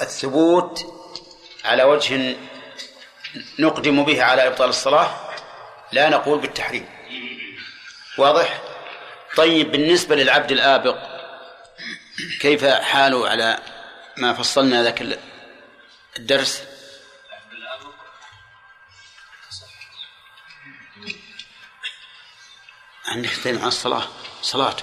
S1: الثبوت على وجه نقدم به على إبطال الصلاة لا نقول بالتحريم. واضح؟ طيب بالنسبة للعبد الآبق كيف حاله على ما فصلنا ذاك الدرس؟ عندك عن الصلاة. صلاة.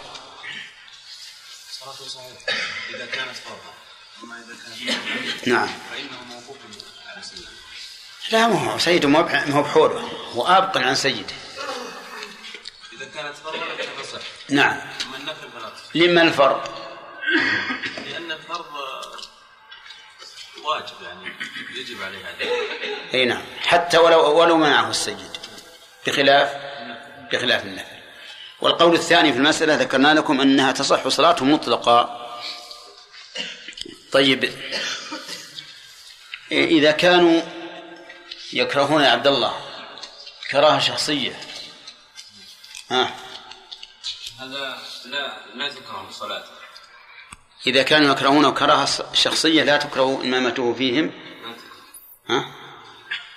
S1: صلاته صحيحة إذا كانت فرضا أما إذا كانت نعم. فإنه موقوف على سيده لا ما هو سيده ما هو بحوله هو آبق عن سيده
S4: إذا كانت فرضا لكان تصح
S1: نعم.
S4: أما النفل فلا
S1: تصح لما الفرض؟
S4: لأن الفرض واجب يعني يجب عليه هذا
S1: أي نعم. حتى ولو ولو منعه السيد. بخلاف بخلاف النفل والقول الثاني في المسألة ذكرنا لكم أنها تصح صلاة مطلقة طيب. إذا كانوا يكرهون يا عبد الله كراهة شخصية.
S4: ها. هذا لا لا تكره الصلاة
S1: إذا كانوا يكرهون كراهة شخصية لا تكره إمامته فيهم. ها؟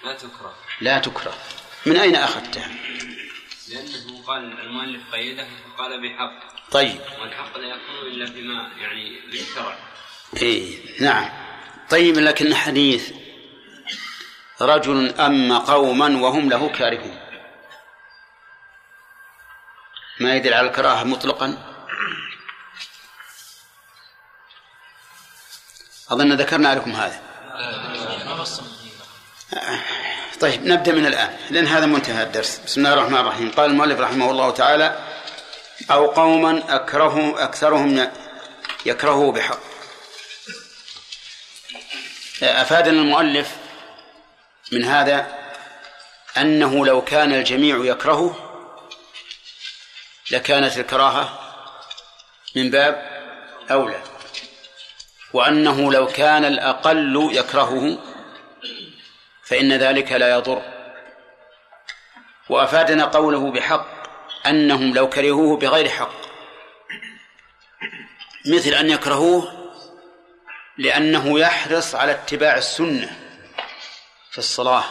S4: لا تكره.
S1: لا تكره. من أين أخذتها؟
S4: لأنه قال المؤلف قيده فقال بحق.
S1: طيب.
S4: والحق لا يكون إلا بما يعني بالشرع.
S1: إيه نعم. طيب لكن حديث رجل أما قوما وهم له كارهون. ما يدل على الكراهة مطلقا؟ أظن ذكرنا لكم هذا. طيب نبدأ من الآن لأن هذا منتهى الدرس. بسم الله الرحمن الرحيم. قال المؤلف رحمه الله تعالى أو قوما أكره أكثرهم يكرهه بحق. أفادنا المؤلف من هذا أنه لو كان الجميع يكرهه لكانت الكراهة من باب أولى وأنه لو كان الأقل يكرهه فإن ذلك لا يضر. وأفادنا قوله بحق أنهم لو كرهوه بغير حق. مثل أن يكرهوه لأنه يحرص على اتباع السنة في الصلاة.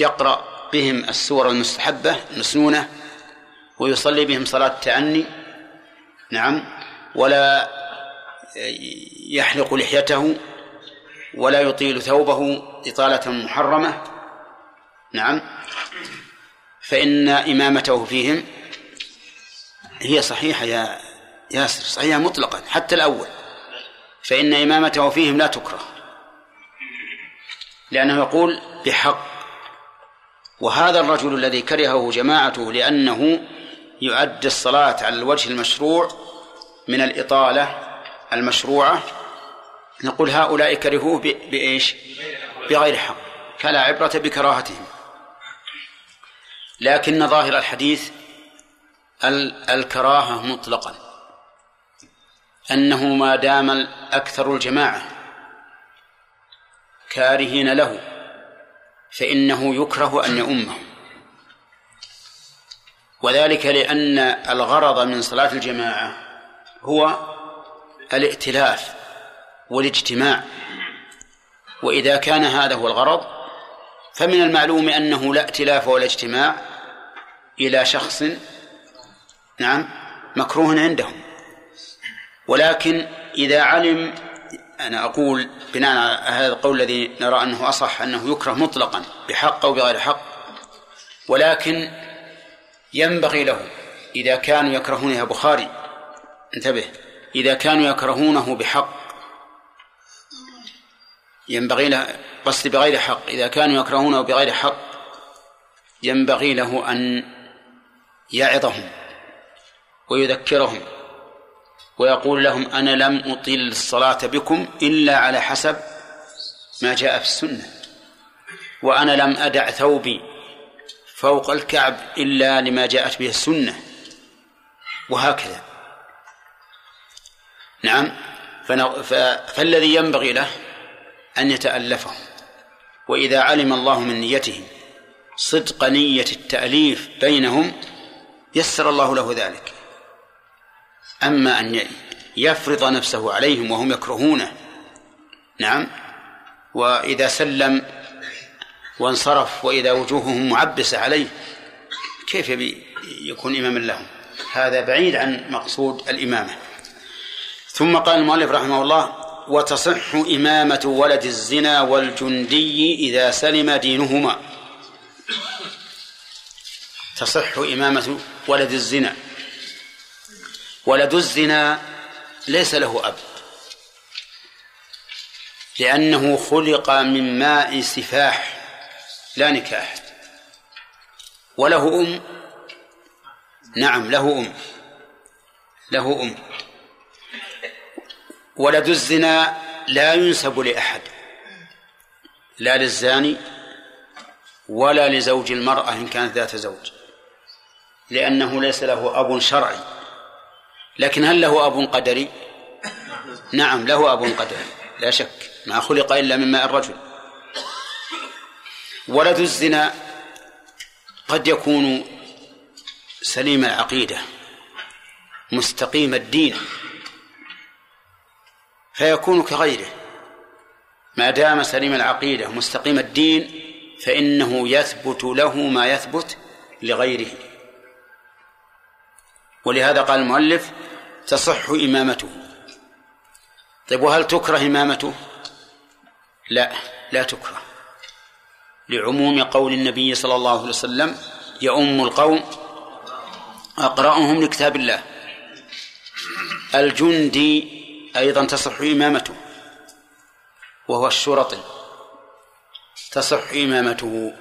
S1: يقرأ بهم السور المستحبة المسنونة ويصلي بهم صلاة التعني نعم. ولا يحلق لحيته ولا يطيل ثوبه إطالة محرمة. نعم. فإن إمامته فيهم هي صحيحة يا ياسر صحيحة مطلقا حتى الأول. فإن إمامته فيهم لا تكره. لأنه يقول بحق. وهذا الرجل الذي كرهه جماعته لأنه يؤدي الصلاة على الوجه المشروع من الإطالة المشروعة. نقول هؤلاء كرهوه بإيش؟ بغير حق فلا عبرة بكراهتهم. لكن ظاهر الحديث الكراهة مطلقا. أنه ما دام أكثر الجماعة كارهين له فإنه يكره أن يؤمهم وذلك لأن الغرض من صلاة الجماعة هو الائتلاف والاجتماع. وإذا كان هذا هو الغرض فمن المعلوم أنه لا ائتلاف ولا اجتماع إلى شخص نعم مكروه عندهم. ولكن إذا علم أنا أقول بناء على هذا القول الذي نرى أنه أصح أنه يكره مطلقا بحق أو بغير حق ولكن ينبغي له إذا كانوا يكرهون يا بخاري انتبه إذا كانوا يكرهونه بحق ينبغي له قصد بغير حق. إذا كانوا يكرهونه بغير حق ينبغي له أن يعظهم ويذكرهم ويقول لهم أنا لم أطيل الصلاة بكم إلا على حسب ما جاء في السنة وأنا لم أدع ثوبي فوق الكعب إلا لما جاءت به السنة وهكذا. نعم. فالذي ينبغي له أن يتألفهم وإذا علم الله من نيتهم صدق نية التأليف بينهم يسر الله له ذلك. أما أن يفرض نفسه عليهم وهم يكرهونه نعم. وإذا سلم وانصرف وإذا وجوههم معبسة عليه كيف يكون إماما لهم؟ هذا بعيد عن مقصود الإمامة. ثم قال المؤلف رحمه الله وتصح إمامة ولد الزنا والجندي إذا سلم دينهما. تصح إمامة ولد الزنا. ولد الزنا ليس له أب. لأنه خلق من ماء سفاح لا نكاح. وله أم؟ نعم له أم. له أم. ولد الزنا لا ينسب لأحد لا للزاني ولا لزوج المرأة إن كانت ذات زوج لأنه ليس له أب شرعي. لكن هل له أب قدري؟ نعم له أب قدري لا شك ما خلق إلا من ماء الرجل. ولد الزنا قد يكون سليم العقيدة مستقيم الدين. فيكون كغيره. ما دام سليم العقيدة مستقيم الدين فإنه يثبت له ما يثبت لغيره. ولهذا قال المؤلف تصح إمامته. طيب وهل تكره إمامته؟ لا لا تكره. لعموم قول النبي صلى الله عليه وسلم يؤم القوم أقرأهم لكتاب الله. الجندي أيضا تصح إمامته وهو الشرطي. تصح إمامته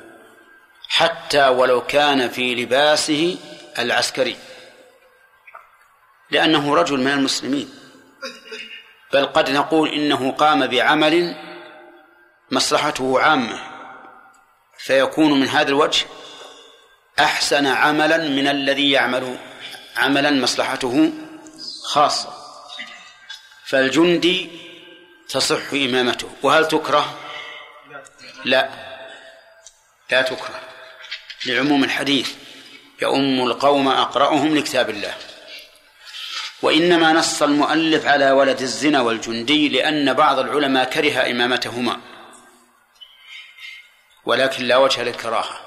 S1: حتى ولو كان في لباسه العسكري لأنه رجل من المسلمين. بل قد نقول إنه قام بعمل مصلحته عامة فيكون من هذا الوجه أحسن عملا من الذي يعمل عملا مصلحته خاصة. فالجندي تصح إمامته. وهل تكره؟ لا. لا تكره. لعموم الحديث يؤم القوم أقرأهم لكتاب الله. وإنما نص المؤلف على ولد الزنا والجندي لأن بعض العلماء كره إمامتهما. ولكن لا وجه للكراهة.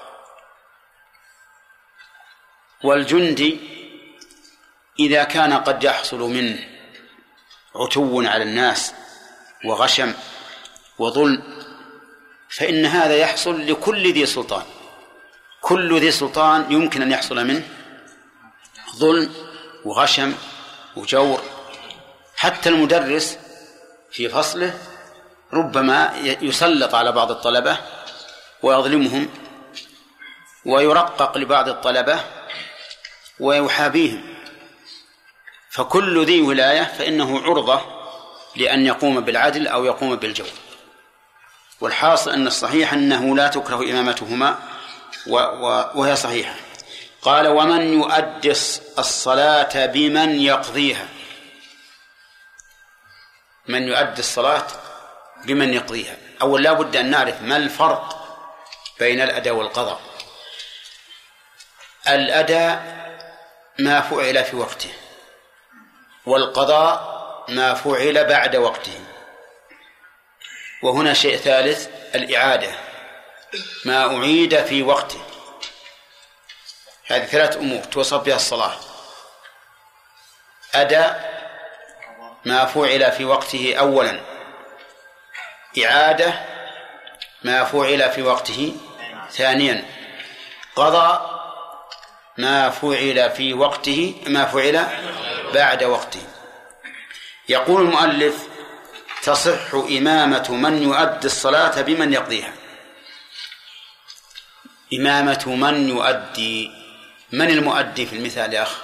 S1: والجندي إذا كان قد يحصل منه عتو على الناس وغشم وظلم فإن هذا يحصل لكل ذي سلطان. كل ذي سلطان يمكن أن يحصل منه ظلم وغشم وجور. حتى المدرس في فصله ربما يسلط على بعض الطلبة ويظلمهم ويرقق لبعض الطلبة ويحابيهم. فكل ذي ولاية فإنه عرضة لأن يقوم بالعدل أو يقوم بالجور. والحاصل أن الصحيح أنه لا تكره إمامتهما وهي صحيحة. قال ومن يؤدي الصلاة بمن يقضيها. من يؤدي الصلاة بمن يقضيها. أول لا بد أن نعرف ما الفرق بين الأداء والقضاء. الأداء ما فعل في وقته. والقضاء ما فعل بعد وقته. وهنا شيء ثالث الإعادة. ما أعيد في وقته. هذه ثلاث أمور توصف بها الصلاة. أداء ما فعل في وقته أولا. إعادة ما فعل في وقته ثانيا. قضى ما فعل في وقته ما فعل بعد وقته يقول المؤلف تصح إمامة من يؤدي الصلاة بمن يقضيها. إمامة من يؤدي من المؤدي في المثال يا أخ؟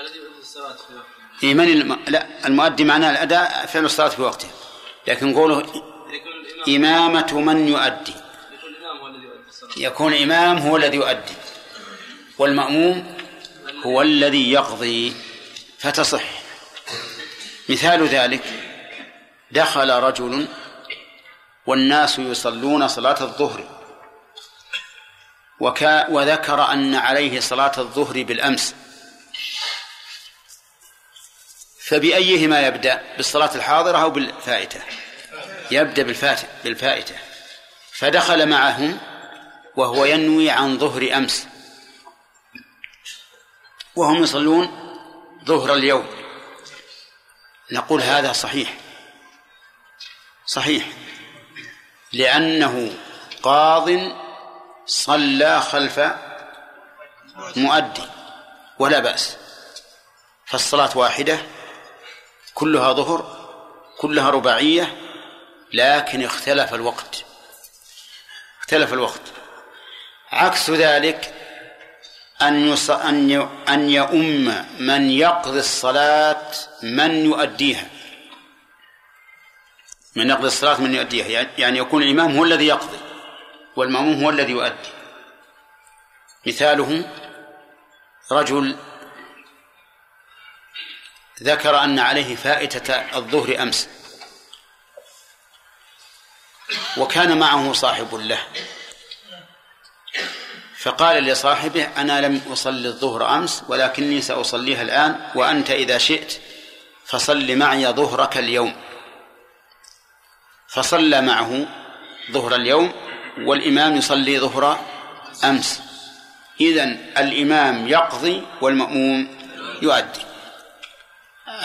S1: الذي يؤدي الصلاة في وقته. من الم... لا المؤدي معناه الأداء فعل الصلاة في وقته. لكن قوله إمامة من يؤدي. يكون إمام هو الذي يؤدي. والمأموم هو الذي يقضي. فتصح. مثال ذلك دخل رجل والناس يصلون صلاة الظهر. وكا وذكر أن عليه صلاة الظهر بالأمس. فبأيهما يبدأ؟ بالصلاة الحاضرة أو بالفائتة؟ يبدأ بالفاتة بالفائتة. فدخل معهم وهو ينوي عن ظهر أمس. وهم يصلون ظهر اليوم. نقول هذا صحيح. صحيح. لأنه قاض صلى خلف مؤدي ولا بأس. فالصلاة واحدة كلها ظهر كلها رباعية لكن اختلف الوقت. اختلف الوقت. عكس ذلك أن. أن. أن يؤم من يقضي الصلاة من يؤديها من يقضي الصلاة من يؤديها يعني يكون الإمام هو الذي يقضي والمأموم هو الذي يؤدي مثاله رجل ذكر أن عليه فائتة الظهر أمس وكان معه صاحب له فقال لصاحبه أنا لم أصلي الظهر أمس ولكني سأصليها الآن وأنت إذا شئت فصل معي ظهرك اليوم. فصلى معه ظهر اليوم والإمام يصلي ظهر أمس. إذن الإمام يقضي والمأموم يؤدي.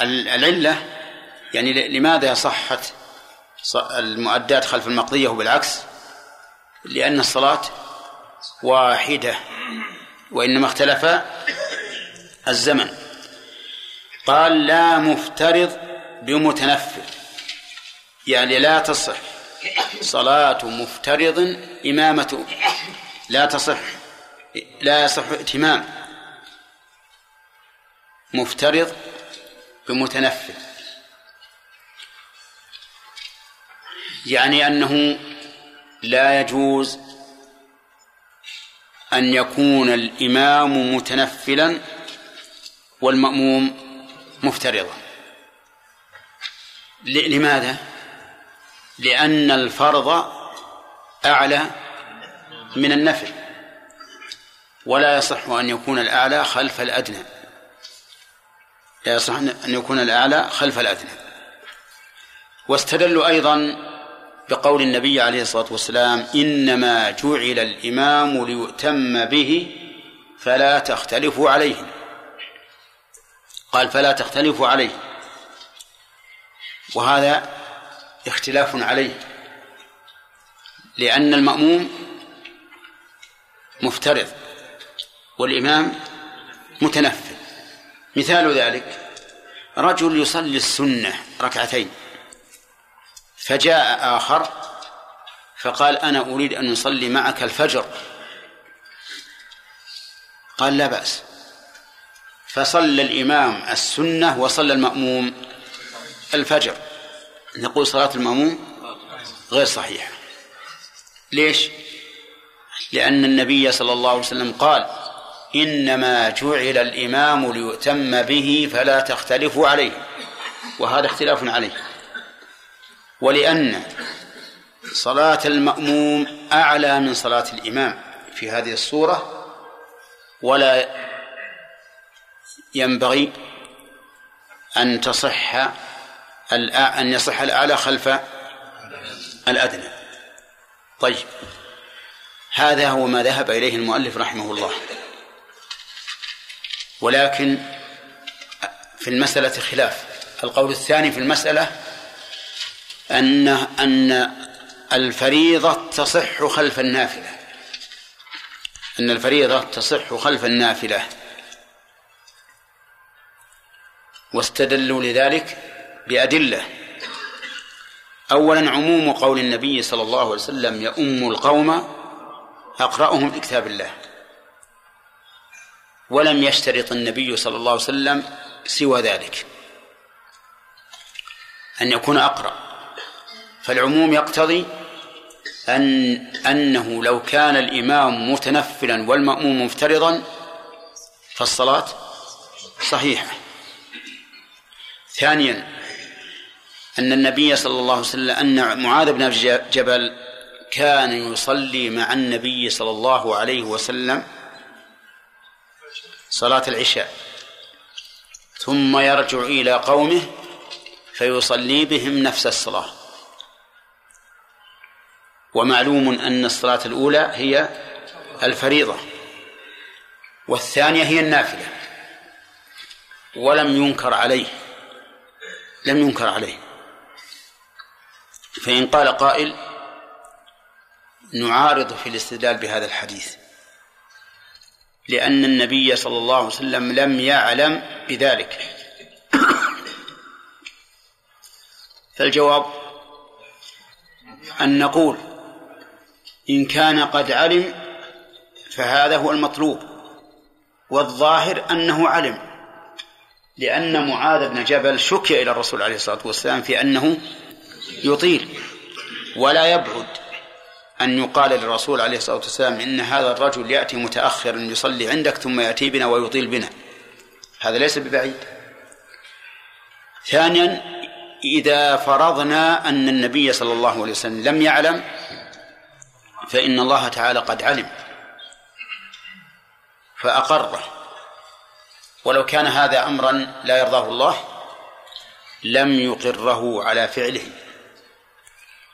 S1: العلة يعني لماذا صحت المؤدات خلف المقضية وبالعكس؟ لأن الصلاة واحدة وإنما اختلف الزمن. قال لا مفترض بمتنفل يعني لا تصح. صلاة مفترض إمامة لا تصح لا يصح ائتمام مفترض بمتنفل. يعني أنه لا يجوز أن يكون الإمام متنفلا والمأموم مفترضا. لماذا؟ لأن الفرض أعلى من النفل ولا يصح أن يكون الأعلى خلف الأدنى. لا يصح أن يكون الأعلى خلف الأدنى. واستدلوا أيضا بقول النبي عليه الصلاة والسلام إنما جعل الإمام ليؤتم به فلا تختلفوا عليه. قال فلا تختلفوا عليه. وهذا اختلاف عليه. لأن المأموم مفترض والإمام متنفل. مثال ذلك رجل يصلي السنة ركعتين. فجاء آخر فقال أنا أريد أن أصلي معك الفجر. قال لا بأس. فصلى الإمام السنة وصلى المأموم الفجر. نقول صلاة المأموم غير صحيحة. ليش؟ لأن النبي صلى الله عليه وسلم قال إنما جعل الإمام ليؤتم به فلا تختلفوا عليه. وهذا اختلاف عليه. ولأن صلاة المأموم أعلى من صلاة الإمام في هذه الصورة ولا ينبغي أن تصح أن يصح الأعلى خلف الأدنى. طيب هذا هو ما ذهب إليه المؤلف رحمه الله. ولكن في المسألة خلاف. القول الثاني في المسألة أن أن الفريضة تصح خلف النافلة. أن الفريضة تصح خلف النافلة. واستدلوا لذلك بأدلة. أولا عموم قول النبي صلى الله عليه وسلم يؤم القوم أقرأهم لكتاب الله. ولم يشترط النبي صلى الله عليه وسلم سوى ذلك. أن يكون أقرأ. فالعموم يقتضي أن أنه لو كان الإمام متنفلا والمأموم مفترضا فالصلاة صحيحة. ثانيا أن النبي صلى الله عليه وسلم أن معاذ بن جبل كان يصلي مع النبي صلى الله عليه وسلم صلاة العشاء ثم يرجع إلى قومه فيصلي بهم نفس الصلاة. ومعلوم أن الصلاة الأولى هي الفريضة والثانية هي النافلة ولم ينكر عليه لم ينكر عليه. فإن قال قائل نعارض في الاستدلال بهذا الحديث لأن النبي صلى الله عليه وسلم لم يعلم بذلك. فالجواب أن نقول إن كان قد علم فهذا هو المطلوب والظاهر أنه علم لأن معاذ بن جبل شكي إلى الرسول عليه الصلاة والسلام في أنه يطيل ولا يبعد أن يقال للرسول عليه الصلاة والسلام إن هذا الرجل يأتي متأخرا يصلي عندك ثم يأتي بنا ويطيل بنا. هذا ليس ببعيد. ثانيا إذا فرضنا أن النبي صلى الله عليه وسلم لم يعلم فإن الله تعالى قد علم فأقره. ولو كان هذا أمرا لا يرضاه الله لم يقره على فعله.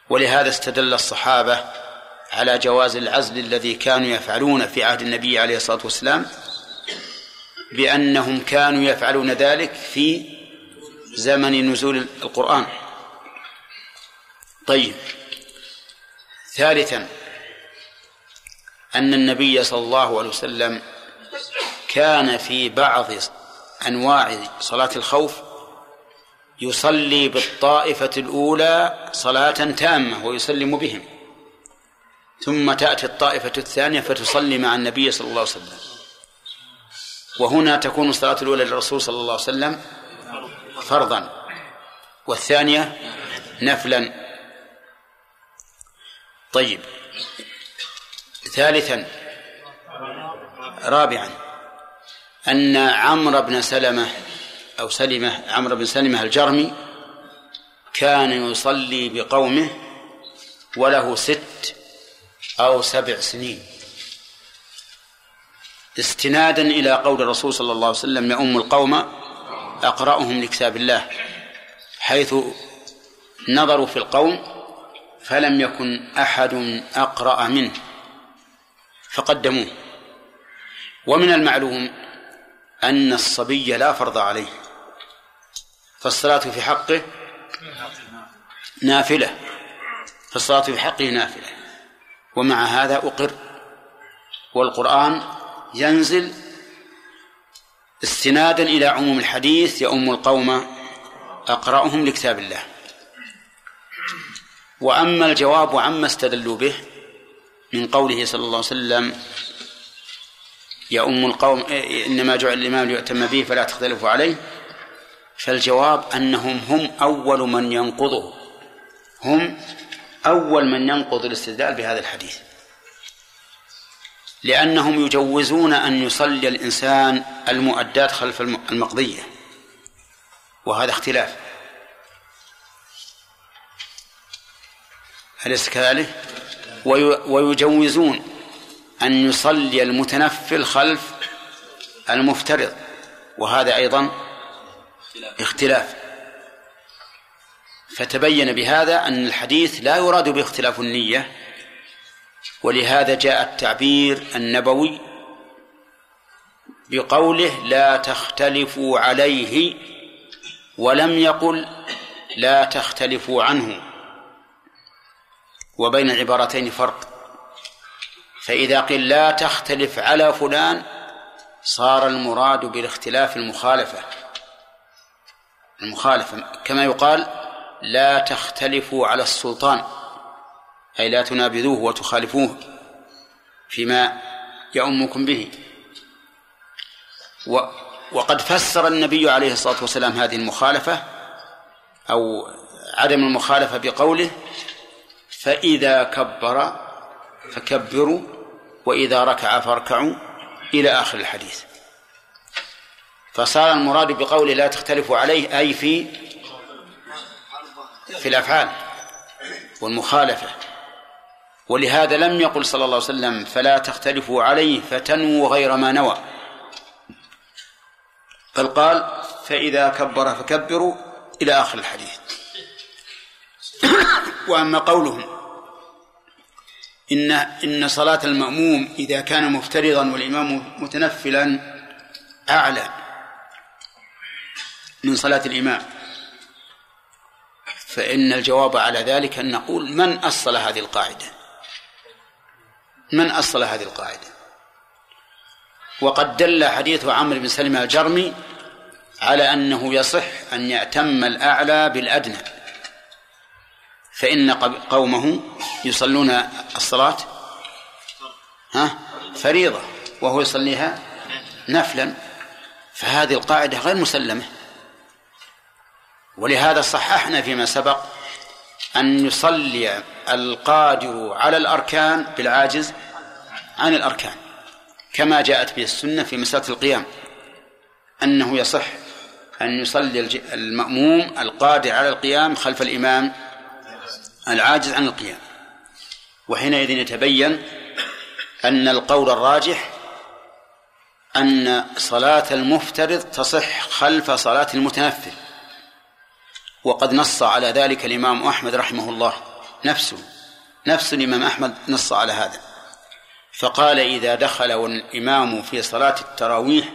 S1: ولهذا استدل الصحابة على جواز العزل الذي كانوا يفعلون في عهد النبي عليه الصلاة والسلام بأنهم كانوا يفعلون ذلك في زمن نزول القرآن. طيب. ثالثا أن النبي صلى الله عليه وسلم كان في بعض أنواع صلاة الخوف يصلي بالطائفة الأولى صلاة تامة ويسلم بهم ثم تأتي الطائفة الثانية فتصلي مع النبي صلى الله عليه وسلم. وهنا تكون الصلاة الأولى للرسول صلى الله عليه وسلم فرضا والثانية نفلا. طيب ثالثا رابعا أن عمرو بن سلمة أو سلمة عمرو بن سلمة الجرمي كان يصلي بقومه وله ست أو سبع سنين. استنادا إلى قول الرسول صلى الله عليه وسلم يؤم القوم أقرأهم لكتاب الله. حيث نظروا في القوم فلم يكن أحد أقرأ منه. فقدموه. ومن المعلوم أن الصبي لا فرض عليه فالصلاة في حقه نافلة. فالصلاة في حقه نافلة. ومع هذا أقر والقرآن ينزل استنادا إلى عموم الحديث يؤم القوم أقرأهم لكتاب الله. وأما الجواب عما استدلوا به من قوله صلى الله عليه وسلم يؤم القوم إنما جعل الإمام ليؤتم به فلا تختلفوا عليه. فالجواب أنهم هم أول من ينقضه. هم أول من ينقض الاستدلال بهذا الحديث. لأنهم يجوزون أن يصلي الإنسان المؤدات خلف المقضية. وهذا اختلاف. أليس كذلك؟ ويجوزون أن يصلي المتنفل خلف المفترض. وهذا أيضا اختلاف. فتبين بهذا أن الحديث لا يراد باختلاف النية ولهذا جاء التعبير النبوي بقوله لا تختلفوا عليه ولم يقل لا تختلفوا عنه. وبين العبارتين فرق. فإذا قيل لا تختلف على فلان صار المراد بالاختلاف المخالفة. المخالفة كما يقال لا تختلفوا على السلطان أي لا تنابذوه وتخالفوه فيما يؤمكم به. و وقد فسر النبي عليه الصلاة والسلام هذه المخالفة أو عدم المخالفة بقوله فإذا كبر فكبروا وإذا ركع فاركعوا إلى آخر الحديث. فصار المراد بقوله لا تختلفوا عليه أي في في الأفعال والمخالفة. ولهذا لم يقل صلى الله عليه وسلم فلا تختلفوا عليه فتنووا غير ما نوى. بل قال فإذا كبر فكبروا إلى آخر الحديث. وأما قولهم إن إن صلاة المأموم إذا كان مفترضا والإمام متنفلا أعلى من صلاة الإمام. فإن الجواب على ذلك أن نقول من أصل هذه القاعدة. من أصل هذه القاعدة. وقد دل حديث عمرو بن سلمة الجرمي على أنه يصح أن يأتم الأعلى بالأدنى. فإن قومه يصلون الصلاة ها فريضة وهو يصليها نفلا. فهذه القاعدة غير مسلمة. ولهذا صححنا فيما سبق أن يصلي القادر على الأركان بالعاجز عن الأركان كما جاءت به السنة في مسألة القيام أنه يصح أن يصلي المأموم القادر على القيام خلف الإمام العاجز عن القيام. وحينئذ يتبين أن القول الراجح أن صلاة المفترض تصح خلف صلاة المتنفل. وقد نص على ذلك الإمام أحمد رحمه الله نفسه نفس الإمام أحمد نص على هذا. فقال إذا دخل الإمام في صلاة التراويح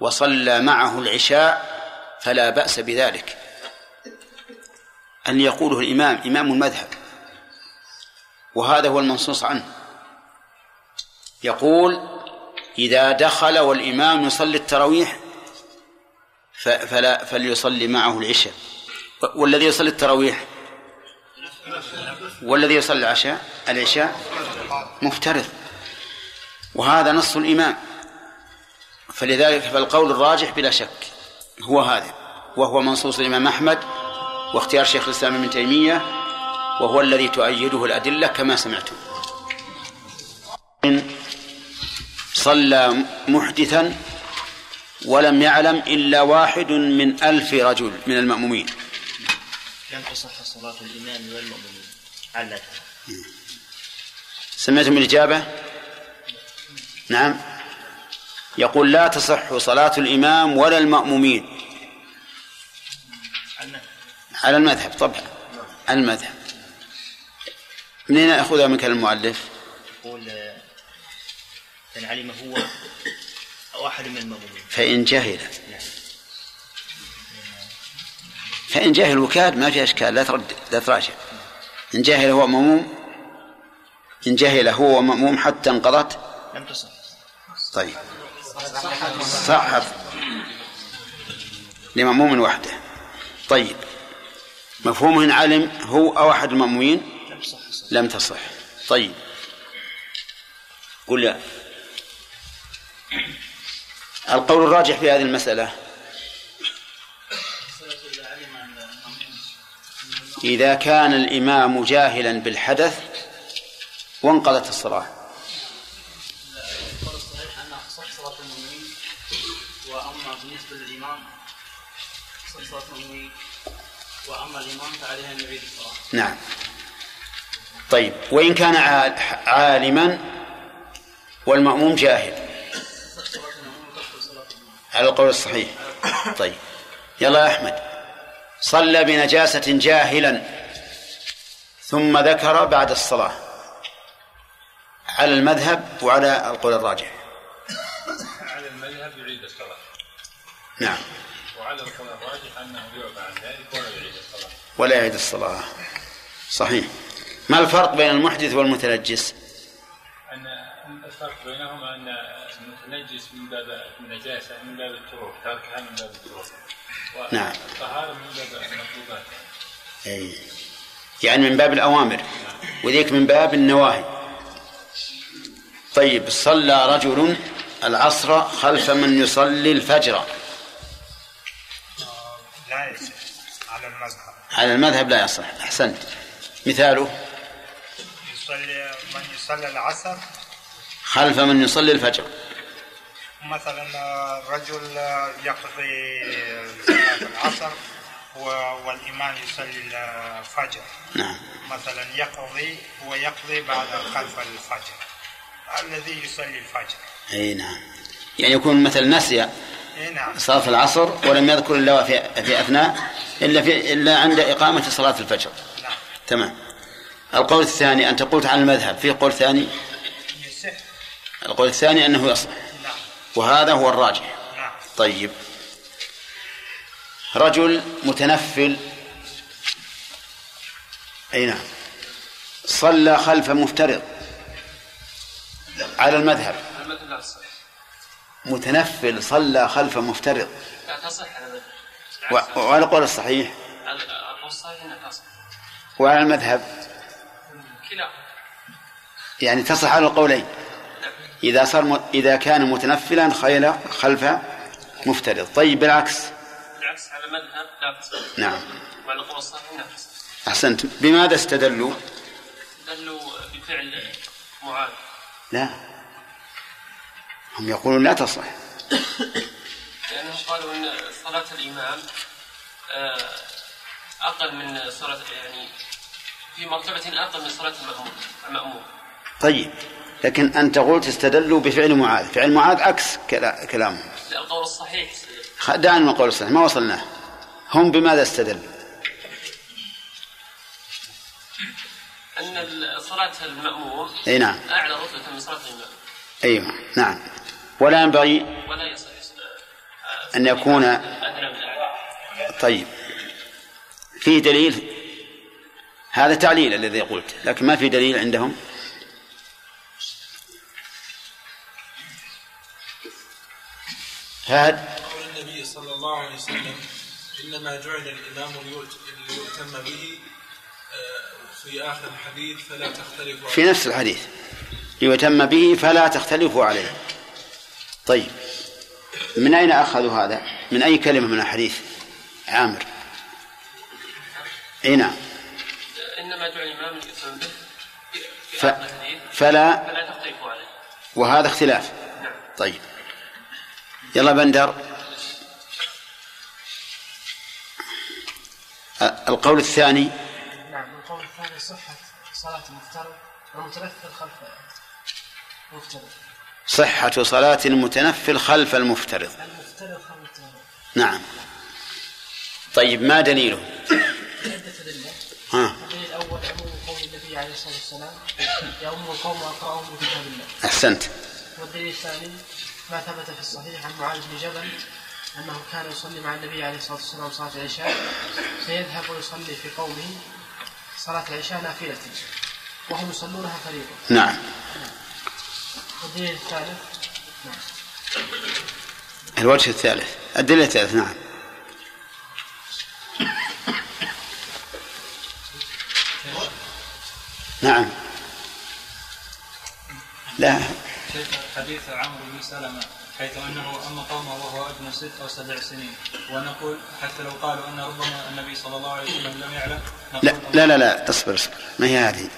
S1: وصلى معه العشاء فلا بأس بذلك. أن يقوله الإمام إمام المذهب. وهذا هو المنصوص عنه. يقول إذا دخل والإمام يصلي التراويح فلا فليصلي معه العشاء. والذي يصلي التراويح؟ والذي يصلي العشاء؟ العشاء مفترض. وهذا نص الإمام. فلذلك فالقول الراجح بلا شك هو هذا. وهو منصوص الإمام أحمد واختيار شيخ الإسلام ابن تيمية وهو الذي تؤيده الأدلة كما سمعتم. صلى محدثا ولم يعلم إلا واحد من ألف رجل من المأمومين.
S6: لم تصح صلاة الإمام والمأمومين علتها
S1: سمعتم الإجابة؟ نعم. يقول لا تصح صلاة الإمام ولا المأمومين. على المذهب طبعا. المذهب. منين يأخذها من كلام المؤلف؟
S6: يقول إن علم هو أو أحد من المأمومين.
S1: فإن جهل. نعم. فإن جهل وكاد ما في أشكال لا ترد لا تراجع. إن جهل هو مأموم إن جهل هو مأموم حتى انقضت.
S6: لم تصح.
S1: طيب. صحت لمأموم وحده. طيب. مفهوم إن علم هو أو أحد المأمومين؟ لم تصح. طيب. قل القول الراجح في هذه المسألة. إذا كان الإمام جاهلا بالحدث وانقضت الصلاة
S9: وأما بالنسبة للإمام صلاة المؤمنين يعيد
S1: نعم. طيب وإن كان عالما والمأموم جاهل. على القول الصحيح. طيب. يلا يا أحمد. صلى بنجاسة جاهلا ثم ذكر بعد الصلاة. على المذهب وعلى القول الراجح.
S3: على المذهب يعيد الصلاة.
S1: نعم.
S3: وعلى القول الراجح أنه يعفى عن ولا يعيد الصلاة.
S1: صحيح. ما الفرق بين المحدث والمتنجس؟
S3: أن الفرق بينهما أن المتنجس من باب النجاسة من باب الطرق تركها من باب الطرق
S1: نعم.
S3: الطهارة من باب المطلوبات.
S1: أي يعني من باب الأوامر. وذيك من باب النواهي. طيب صلى رجل العصر خلف من يصلي الفجر.
S3: لا على المذهب.
S1: على المذهب لا يصح. أحسنت. مثاله؟
S3: يصلي من يصلي العصر.
S1: خلف من يصلي الفجر.
S3: مثلا رجل يقضي صلاة العصر والإمام يصلي الفجر.
S1: نعم.
S3: مثلا يقضي ويقضي بعد خلف الفجر. الذي يصلي الفجر.
S1: أي نعم. يعني يكون مثل نسي صلاة العصر ولم يذكر إلا في في أثناء إلا في إلا عند إقامة صلاة الفجر.
S3: نعم.
S1: تمام. القول الثاني أنت قلت عن المذهب في قول ثاني؟ القول الثاني أنه يصح.
S3: نعم.
S1: وهذا هو الراجح.
S3: نعم.
S1: طيب. رجل متنفل. أي نعم. صلى خلف مفترض. على المذهب. المذهب لا تصح متنفل صلى خلف مفترض
S10: لا تصح
S1: وعلى القول الصحيح. وعلى المذهب. يعني تصح على القولين. إذا صار م... إذا كان متنفلا خيل خلف مفترض طيب بالعكس.
S10: بالعكس على المذهب لا تصح.
S1: نعم.
S10: وعلى القول الصحيح لا تصح.
S1: أحسنت بماذا استدلوا؟
S10: استدلوا بفعل معاذ.
S1: لا. هم يقولون لا تصح.
S10: لأنهم قالوا أن صلاة الإمام آه، أقل من صلاة يعني في مرتبة أقل من صلاة المأموم المأموم.
S1: طيب لكن أنت قلت استدلوا بفعل معاذ فعل معاذ عكس كلامهم.
S10: لا القول الصحيح.
S1: دعنا من القول الصحيح ما وصلناه هم بماذا استدلوا؟
S10: أن صلاة المأموم
S1: أي نعم.
S10: أعلى رتبة من صلاة الإمام.
S1: أيوه نعم. ولا ينبغي أن يكون طيب. فيه دليل؟ هذا تعليل الذي قلت لكن ما في دليل عندهم؟
S11: هاد قول النبي صلى الله عليه وسلم إنما جعل الإمام ليؤتم به في آخر الحديث فلا تختلفوا
S1: في نفس الحديث. يتم به فلا تختلفوا عليه. طيب. من أين أخذوا هذا؟ من أي كلمة من الحديث عامر؟ أي نعم.
S10: إنما جعل الإمام به.
S1: ف... فلا
S10: فلا تختلفوا عليه.
S1: وهذا اختلاف. نعم. طيب. يلا بندر. القول الثاني.
S12: صحة صلاة المفترض والمتنفل خلف المفترض
S1: صحة صلاة المتنفل خلف المفترض. نعم. طيب ما دليله؟ ها.
S12: الدليل الأول قول النبي عليه الصلاة والسلام يؤم القوم وأقرأهم بكتاب الله
S1: أحسنت
S12: والدليل الثاني ما ثبت في الصحيح عن معاذ بن جبل أنه كان يصلي مع النبي عليه الصلاة والسلام صلاة العشاء فيذهب ويصلي في قومه صلاة العشاء نافلة. وهم يصلونها فريضة
S1: نعم.
S12: الثالث
S1: الوجه الثالث. الدليل الثالث نعم. نعم. لا.
S2: حديث عمرو بن سلمة حيث أنه أما قومه وهو ابن ست أو سبع سنين ونقول حتى لو قالوا أن ربما النبي صلى الله عليه وسلم لم يعلم
S1: لا لا لا لا اصبر اصبر. ما هي هذه؟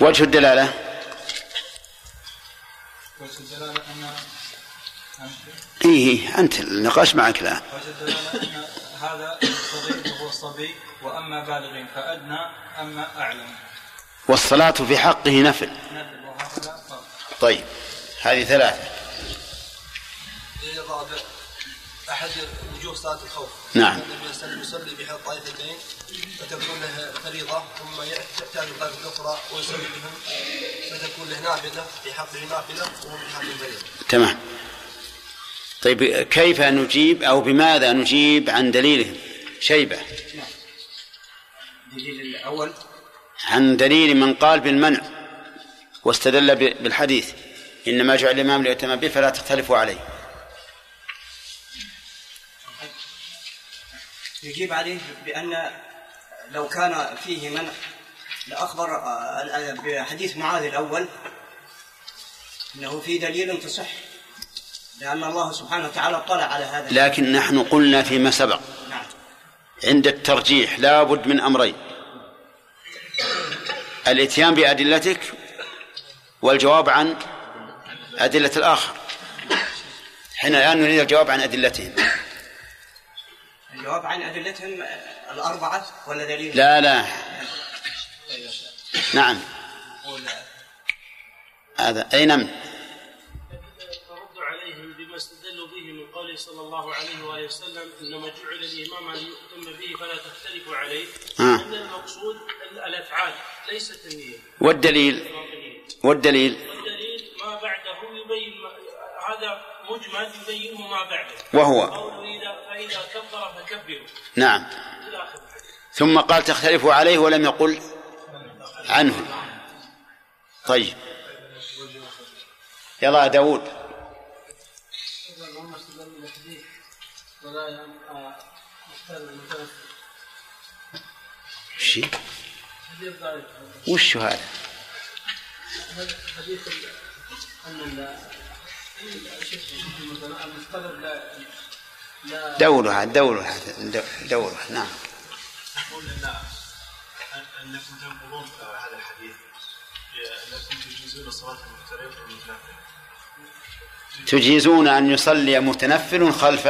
S1: وجه الدلالة؟
S2: وجه الدلالة ان
S1: إيه أنت النقاش معك الآن.
S2: هذا الصغير وهو الصبي وأما بالغين فأدنى أما أعلم.
S1: والصلاة في حقه نفل.
S2: نفل وهكذا
S1: طيب هذه ثلاثة.
S11: الرابع أحد وجوه صلاة الخوف.
S1: نعم.
S11: النبي صلى الله عليه وسلم يصلي بها طائفتين فتكون له فريضة ثم تأتي الطائفة الأخرى ويصلي بهم فتكون له نافلة في حقه نافلة وهم في حقه فريضة.
S1: تمام. طيب كيف نجيب أو بماذا نجيب عن دليلهم شيبة؟
S13: نعم. الدليل الأول.
S1: عن دليل من قال بالمنع واستدل بالحديث. إنما جعل الإمام ليؤتم به فلا تختلفوا عليه.
S13: يجيب عليه بأن لو كان فيه منع لأخبر آه، بحديث معاذ الأول أنه في دليل تصح لأن الله سبحانه وتعالى اطلع على هذا.
S1: لكن نحن قلنا فيما سبق.
S13: نعم.
S1: عند الترجيح لا بد من أمرين. الإتيان بأدلتك والجواب عن أدلة الآخر. حين الآن نريد الجواب عن أدلتهم.
S13: الجواب عن أدلتهم الأربعة ولا دليل؟
S1: لا لا. نعم. هذا أي نعم.
S12: عليهم بما استدلوا به من قوله صلى الله عليه وآله وسلم إنما جعل الإمام أن يؤتم به فلا تختلفوا عليه.
S1: آه.
S12: أن المقصود الأفعال ليست النية.
S1: والدليل؟ والدليل؟
S12: والدليل ما بعده يبين هذا مجمل يبينه ما بعده.
S1: وهو.
S12: قوله إذا فإذا كبر فكبروا.
S1: نعم. ثم قال تختلف عليه ولم يقل عنه. طيب. يلا داود وش وش هذا؟ حديث أن دورها دورها دورها نعم.
S7: نقول إن أنكم تنقضون هذا الحديث انكم تجيزون الصلاه المفترض والمتنفل.
S1: تجيزون أن يصلي متنفل خلف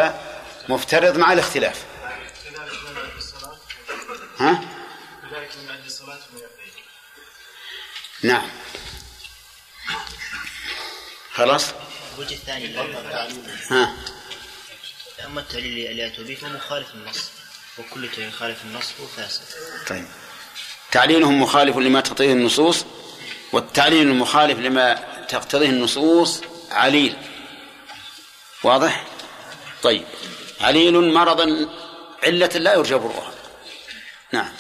S1: مفترض مع الاختلاف. ها؟ نعم. خلاص؟
S6: الوجه الثاني
S1: ها.
S6: أما التعليل اللي أتوا به فهو مخالف النص وكل تعليل خالف النص هو فاسد.
S1: طيب. تعليلهم مخالف لما تقتضيه النصوص والتعليل المخالف لما تقتضيه النصوص عليل. واضح؟ طيب. عليل مرضا علة لا يرجى برؤها. نعم.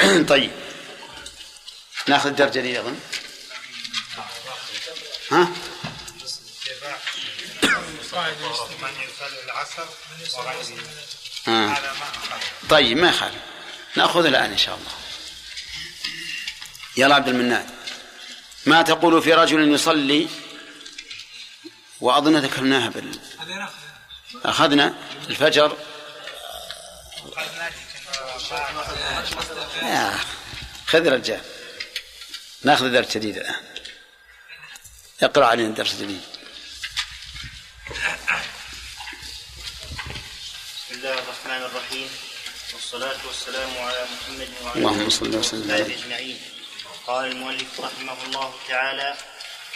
S1: طيب. ناخذ الدرجة دي أظن. ها؟ آه. طيب ما يخالف. نأخذ الآن إن شاء الله. يلا عبد المنان. ما تقول في رجل يصلي وأظن ذكرناها بال أخذنا الفجر. خذ رجال نأخذ درس جديد الآن. اقرأ علينا درس جديد.
S6: بسم الله الرحمن الرحيم. والصلاة والسلام على محمد وعلى
S1: اللهم صل وسلم.
S6: أجمعين. قال المؤلف رحمه الله تعالى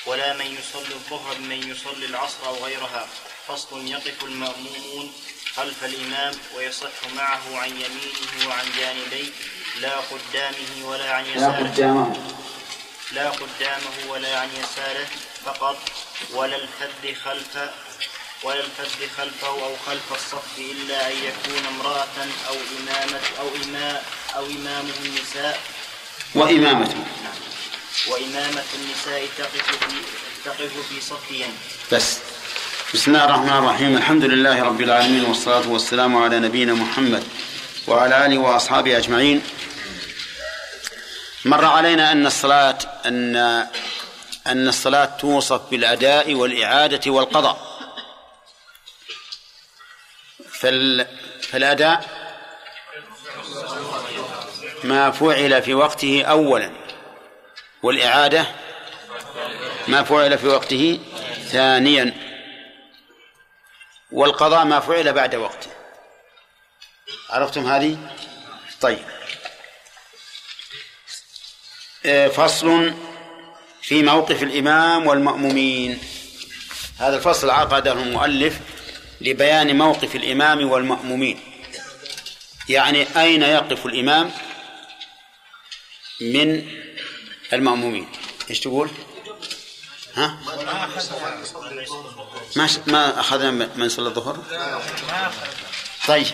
S6: ولا من يصلي الظهر بمن يصلي العصر أو غيرها. فصل يقف المأمومون خلف الإمام ويصح معه عن يمينه وعن جانبيه. لا قدامه ولا عن يساره. لا قدامه. لا قدامه ولا عن يساره. فقط ولا الفذ خلف ولا الفذ خلفه أو خلف الصف إلا أن يكون امرأة أو إمامة أو إماء أو إمامة النساء.
S1: وإمامة.
S6: نعم وإمامة النساء تقف في تقف في صفهم
S1: بس. بسم الله الرحمن الرحيم. الحمد لله رب العالمين والصلاة والسلام على نبينا محمد وعلى آله وأصحابه أجمعين. مر علينا أن الصلاة أن أن الصلاة توصف بالأداء والإعادة والقضاء. فالأداء ما فعل في وقته أولا والإعادة ما فعل في وقته ثانيا والقضاء ما فعل بعد وقته. عرفتم هذه؟ طيب. آه، فصل في موقف الإمام والمأمومين هذا الفصل عقده المؤلف لبيان موقف الإمام والمأمومين يعني أين يقف الإمام من المأمومين إيش تقول؟ ها؟ ما ما أخذنا من صلى الظهر؟ طيب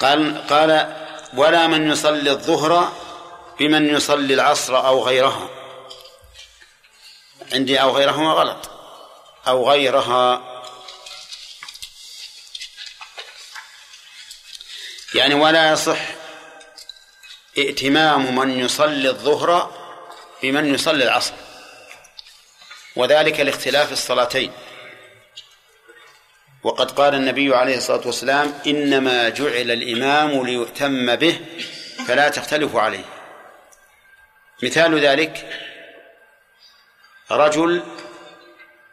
S1: قال قال ولا من يصلي الظهر بمن يصلي العصر أو غيرها. عندي أو غيرهما غلط. أو غيرها. يعني ولا يصح ائتمام من يصلي الظهر بمن يصلي العصر. وذلك لاختلاف الصلاتين. وقد قال النبي عليه الصلاة والسلام إنما جعل الإمام ليؤتم به فلا تختلفوا عليه. مثال ذلك رجل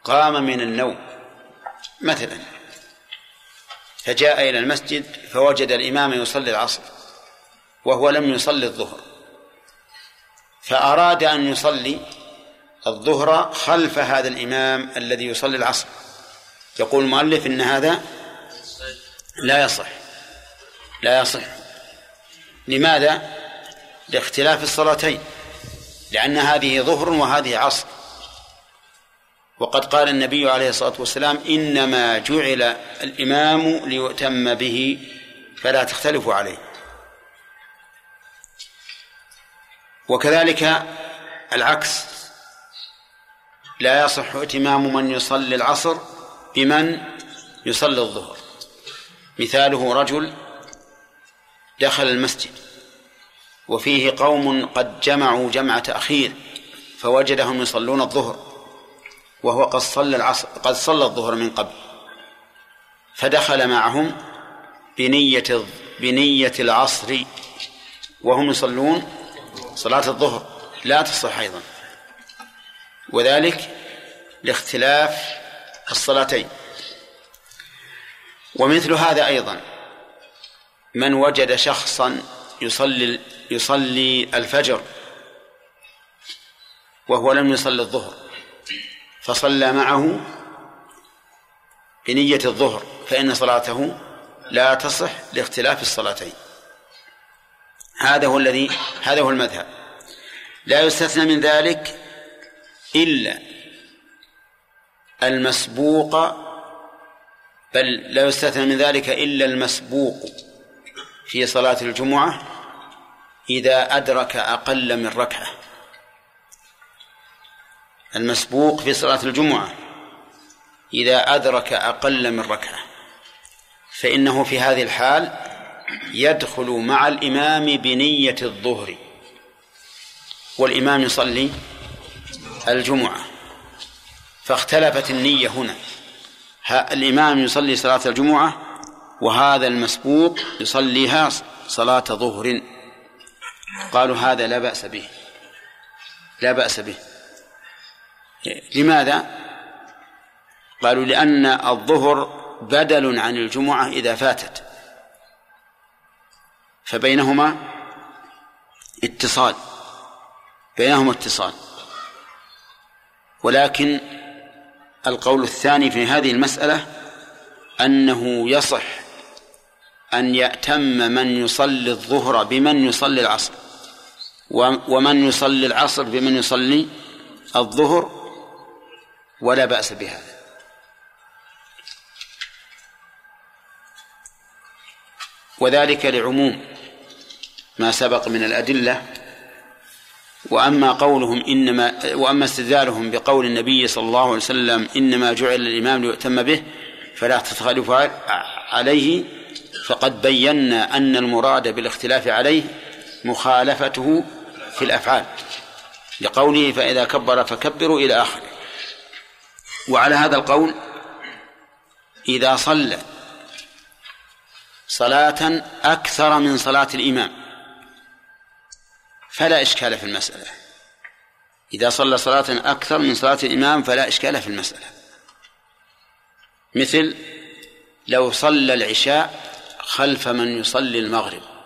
S1: قام من النوم مثلا فجاء إلى المسجد فوجد الإمام يصلي العصر وهو لم يصلي الظهر فأراد أن يصلي الظهر خلف هذا الإمام الذي يصلي العصر. يقول المؤلف إن هذا لا يصح لا يصح. لماذا؟ لاختلاف الصلاتين. لأن هذه ظهر وهذه عصر. وقد قال النبي عليه الصلاة والسلام إنما جعل الإمام ليؤتم به فلا تختلفوا عليه. وكذلك العكس. لا يصح إتمام من يصلي العصر بمن يصلي الظهر. مثاله رجل دخل المسجد. وفيه قوم قد جمعوا جمع تأخير فوجدهم يصلون الظهر وهو قد صلى العصر قد صلى الظهر من قبل فدخل معهم بنية بنية العصر وهم يصلون صلاة الظهر. لا تصح أيضا. وذلك لاختلاف الصلاتين. ومثل هذا أيضا من وجد شخصا يصلي يصلي الفجر وهو لم يصلي الظهر فصلى معه بنية الظهر فإن صلاته لا تصح لاختلاف الصلاتين. هذا هو الذي هذا هو المذهب. لا يستثنى من ذلك إلا المسبوق بل لا يستثنى من ذلك إلا المسبوق في صلاة الجمعة إذا أدرك أقل من ركعة. المسبوق في صلاة الجمعة. إذا أدرك أقل من ركعة. فإنه في هذه الحال يدخل مع الإمام بنية الظهر. والإمام يصلي الجمعة. فاختلفت النية هنا. الإمام يصلي صلاة الجمعة وهذا المسبوق يصليها صلاة ظهر. قالوا هذا لا بأس به. لا بأس به. لماذا؟ قالوا لأن الظهر بدل عن الجمعة إذا فاتت. فبينهما اتصال. بينهما اتصال. ولكن القول الثاني في هذه المسألة أنه يصح أن يأتم من يصلي الظهر بمن يصلي العصر. ومن يصلي العصر بمن يصلي الظهر ولا بأس بهذا. وذلك لعموم ما سبق من الأدلة وأما قولهم إنما وأما استدلالهم بقول النبي صلى الله عليه وسلم إنما جعل الإمام ليؤتم به فلا تتخلف عليه فقد بينا أن المراد بالاختلاف عليه مخالفته في الأفعال. لقوله فإذا كبر فكبروا إلى آخره. وعلى هذا القول إذا صلى صلاة أكثر من صلاة الإمام فلا إشكال في المسألة. إذا صلى صلاة أكثر من صلاة الإمام فلا إشكال في المسألة. مثل لو صلى العشاء خلف من يصلي المغرب.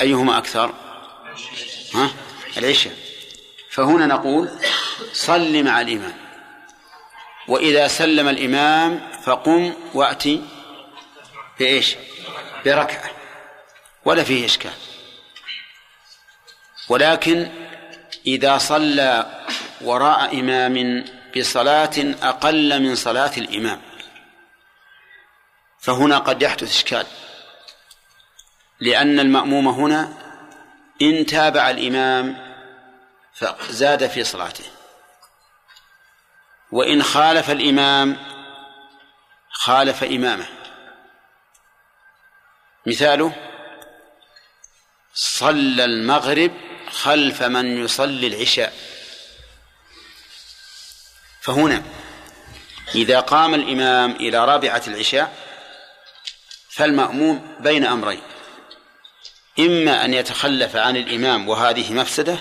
S1: أيهما أكثر؟ ها؟ العشاء. فهنا نقول صل مع الإمام. وإذا سلم الإمام فقم وأتي بإيش؟ بركعة. ولا فيه إشكال. ولكن إذا صلى وراء إمام بصلاة أقل من صلاة الإمام فهنا قد يحدث إشكال. لأن المأموم هنا إن تابع الإمام فزاد في صلاته. وإن خالف الإمام خالف إمامه. مثاله صلى المغرب خلف من يصلي العشاء. فهنا إذا قام الإمام إلى رابعة العشاء فالمأموم بين أمرين. إما أن يتخلف عن الإمام وهذه مفسدة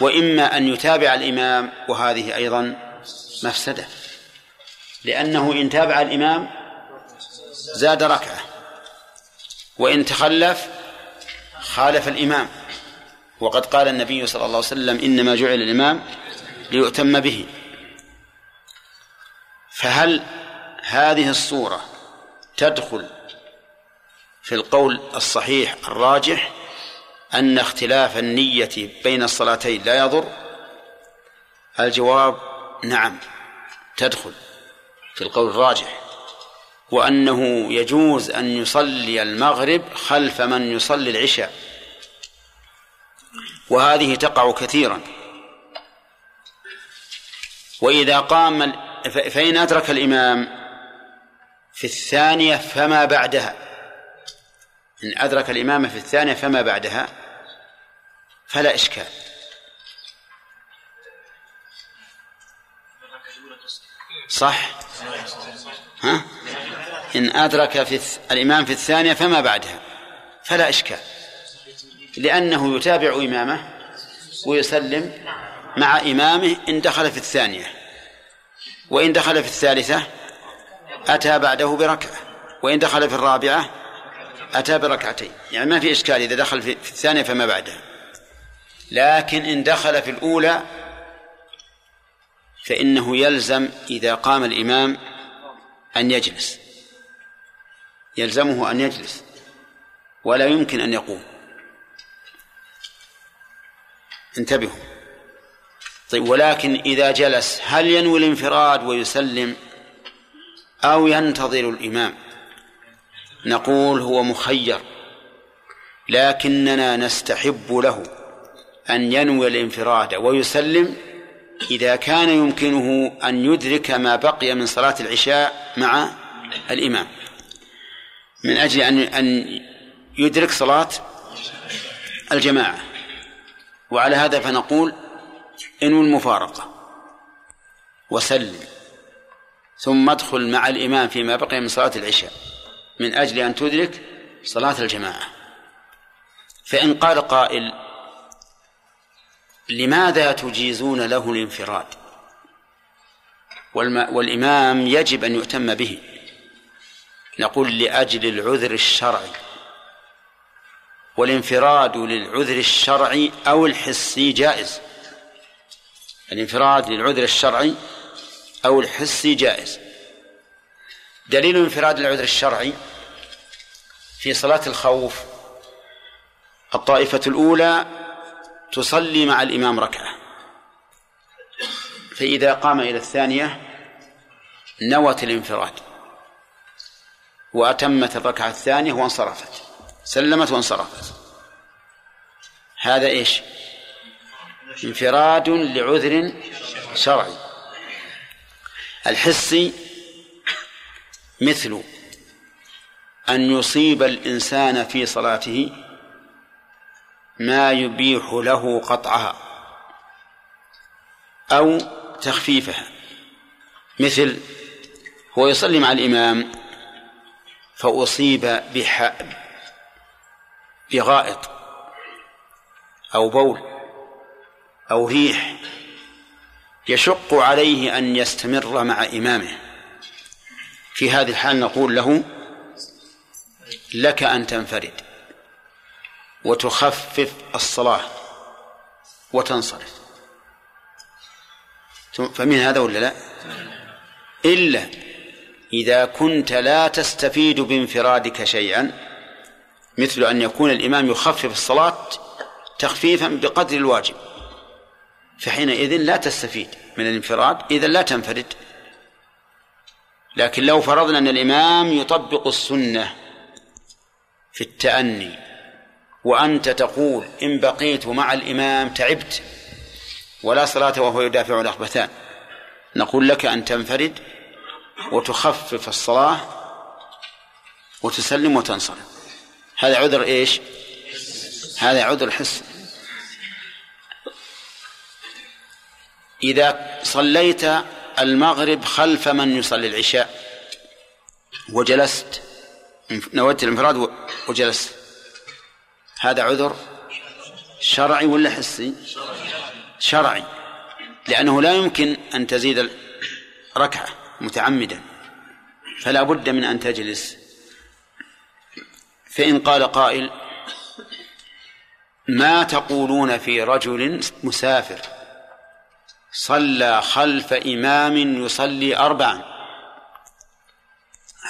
S1: وإما أن يتابع الإمام وهذه أيضا مفسدة. لأنه إن تابع الإمام زاد ركعة وإن تخلف خالف الإمام. وقد قال النبي صلى الله عليه وسلم إنما جعل الإمام ليؤتم به. فهل هذه الصورة تدخل في القول الصحيح الراجح أن اختلاف النية بين الصلاتين لا يضر؟ الجواب نعم تدخل في القول الراجح. وأنه يجوز أن يصلي المغرب خلف من يصلي العشاء. وهذه تقع كثيرا. وإذا قام فإن أدرك الإمام في الثانية فما بعدها؟ إن أدرك الإمام في الثانية فما بعدها فلا إشكال. صح؟ ها؟ إن أدرك في الإمام في الثانية فما بعدها فلا إشكال. لأنه يتابع إمامه ويسلم مع إمامه إن دخل في الثانية وإن دخل في الثالثة أتى بعده بركعة وإن دخل في الرابعة أتى بركعتين. يعني ما في إشكال إذا دخل في الثانية فما بعدها. لكن إن دخل في الأولى فإنه يلزم إذا قام الإمام أن يجلس. يلزمه أن يجلس. ولا يمكن أن يقوم. انتبهوا. طيب ولكن إذا جلس هل ينوي الانفراد ويسلم أو ينتظر الإمام؟ نقول هو مخير لكننا نستحب له أن ينوي الانفراد ويسلم إذا كان يمكنه أن يدرك ما بقي من صلاة العشاء مع الإمام. من أجل أن أن يدرك صلاة الجماعة. وعلى هذا فنقول انو المفارقة. وسلم. ثم ادخل مع الإمام فيما بقي من صلاة العشاء. من أجل أن تدرك صلاة الجماعة. فإن قال قائل لماذا تجيزون له الانفراد؟ والإمام يجب أن يؤتم به. نقول لأجل العذر الشرعي. والانفراد للعذر الشرعي أو الحسي جائز. الانفراد للعذر الشرعي أو الحسي جائز. دليل انفراد العذر الشرعي في صلاة الخوف. الطائفة الأولى تصلي مع الإمام ركعة. فإذا قام إلى الثانية نوت الانفراد وأتمت الركعة الثانية وانصرفت. سلمت وانصرفت. هذا إيش؟ انفراد لعذر شرعي. الحسي مثل أن يصيب الإنسان في صلاته ما يبيح له قطعها أو تخفيفها. مثل هو يصلي مع الإمام فأصيب بغائط أو بول أو ريح يشق عليه أن يستمر مع إمامه. في هذه الحال نقول له لك أن تنفرد وتخفف الصلاة وتنصرف. فمن هذا ولا لا؟ إلا إذا كنت لا تستفيد بانفرادك شيئا مثل أن يكون الإمام يخفف الصلاة تخفيفا بقدر الواجب فحينئذ لا تستفيد من الانفراد إذا لا تنفرد. لكن لو فرضنا أن الإمام يطبق السنة في التأني وأنت تقول إن بقيت مع الإمام تعبت ولا صلاة وهو يدافع الأخبثان. نقول لك أن تنفرد وتخفف الصلاة وتسلم وتنصرف هذا عذر إيش؟ هذا عذر حس. إذا صليت المغرب خلف من يصلي العشاء وجلست نويت الانفراد وجلست. هذا عذر شرعي ولا حسي؟ شرعي. لأنه لا يمكن أن تزيد ركعة متعمدا. فلا بد من أن تجلس. فإن قال قائل ما تقولون في رجل مسافر صلى خلف إمام يصلي أربعا؟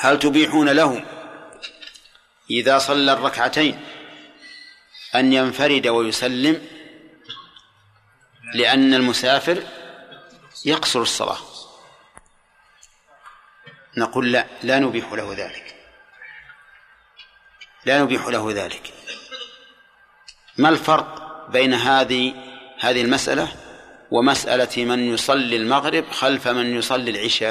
S1: هل تبيحون له إذا صلى الركعتين أن ينفرد ويسلم لأن المسافر يقصر الصلاة. نقول لا لا نبيح له ذلك. لا نبيح له ذلك. ما الفرق بين هذه هذه المسألة ومسألة من يصلي المغرب خلف من يصلي العشاء؟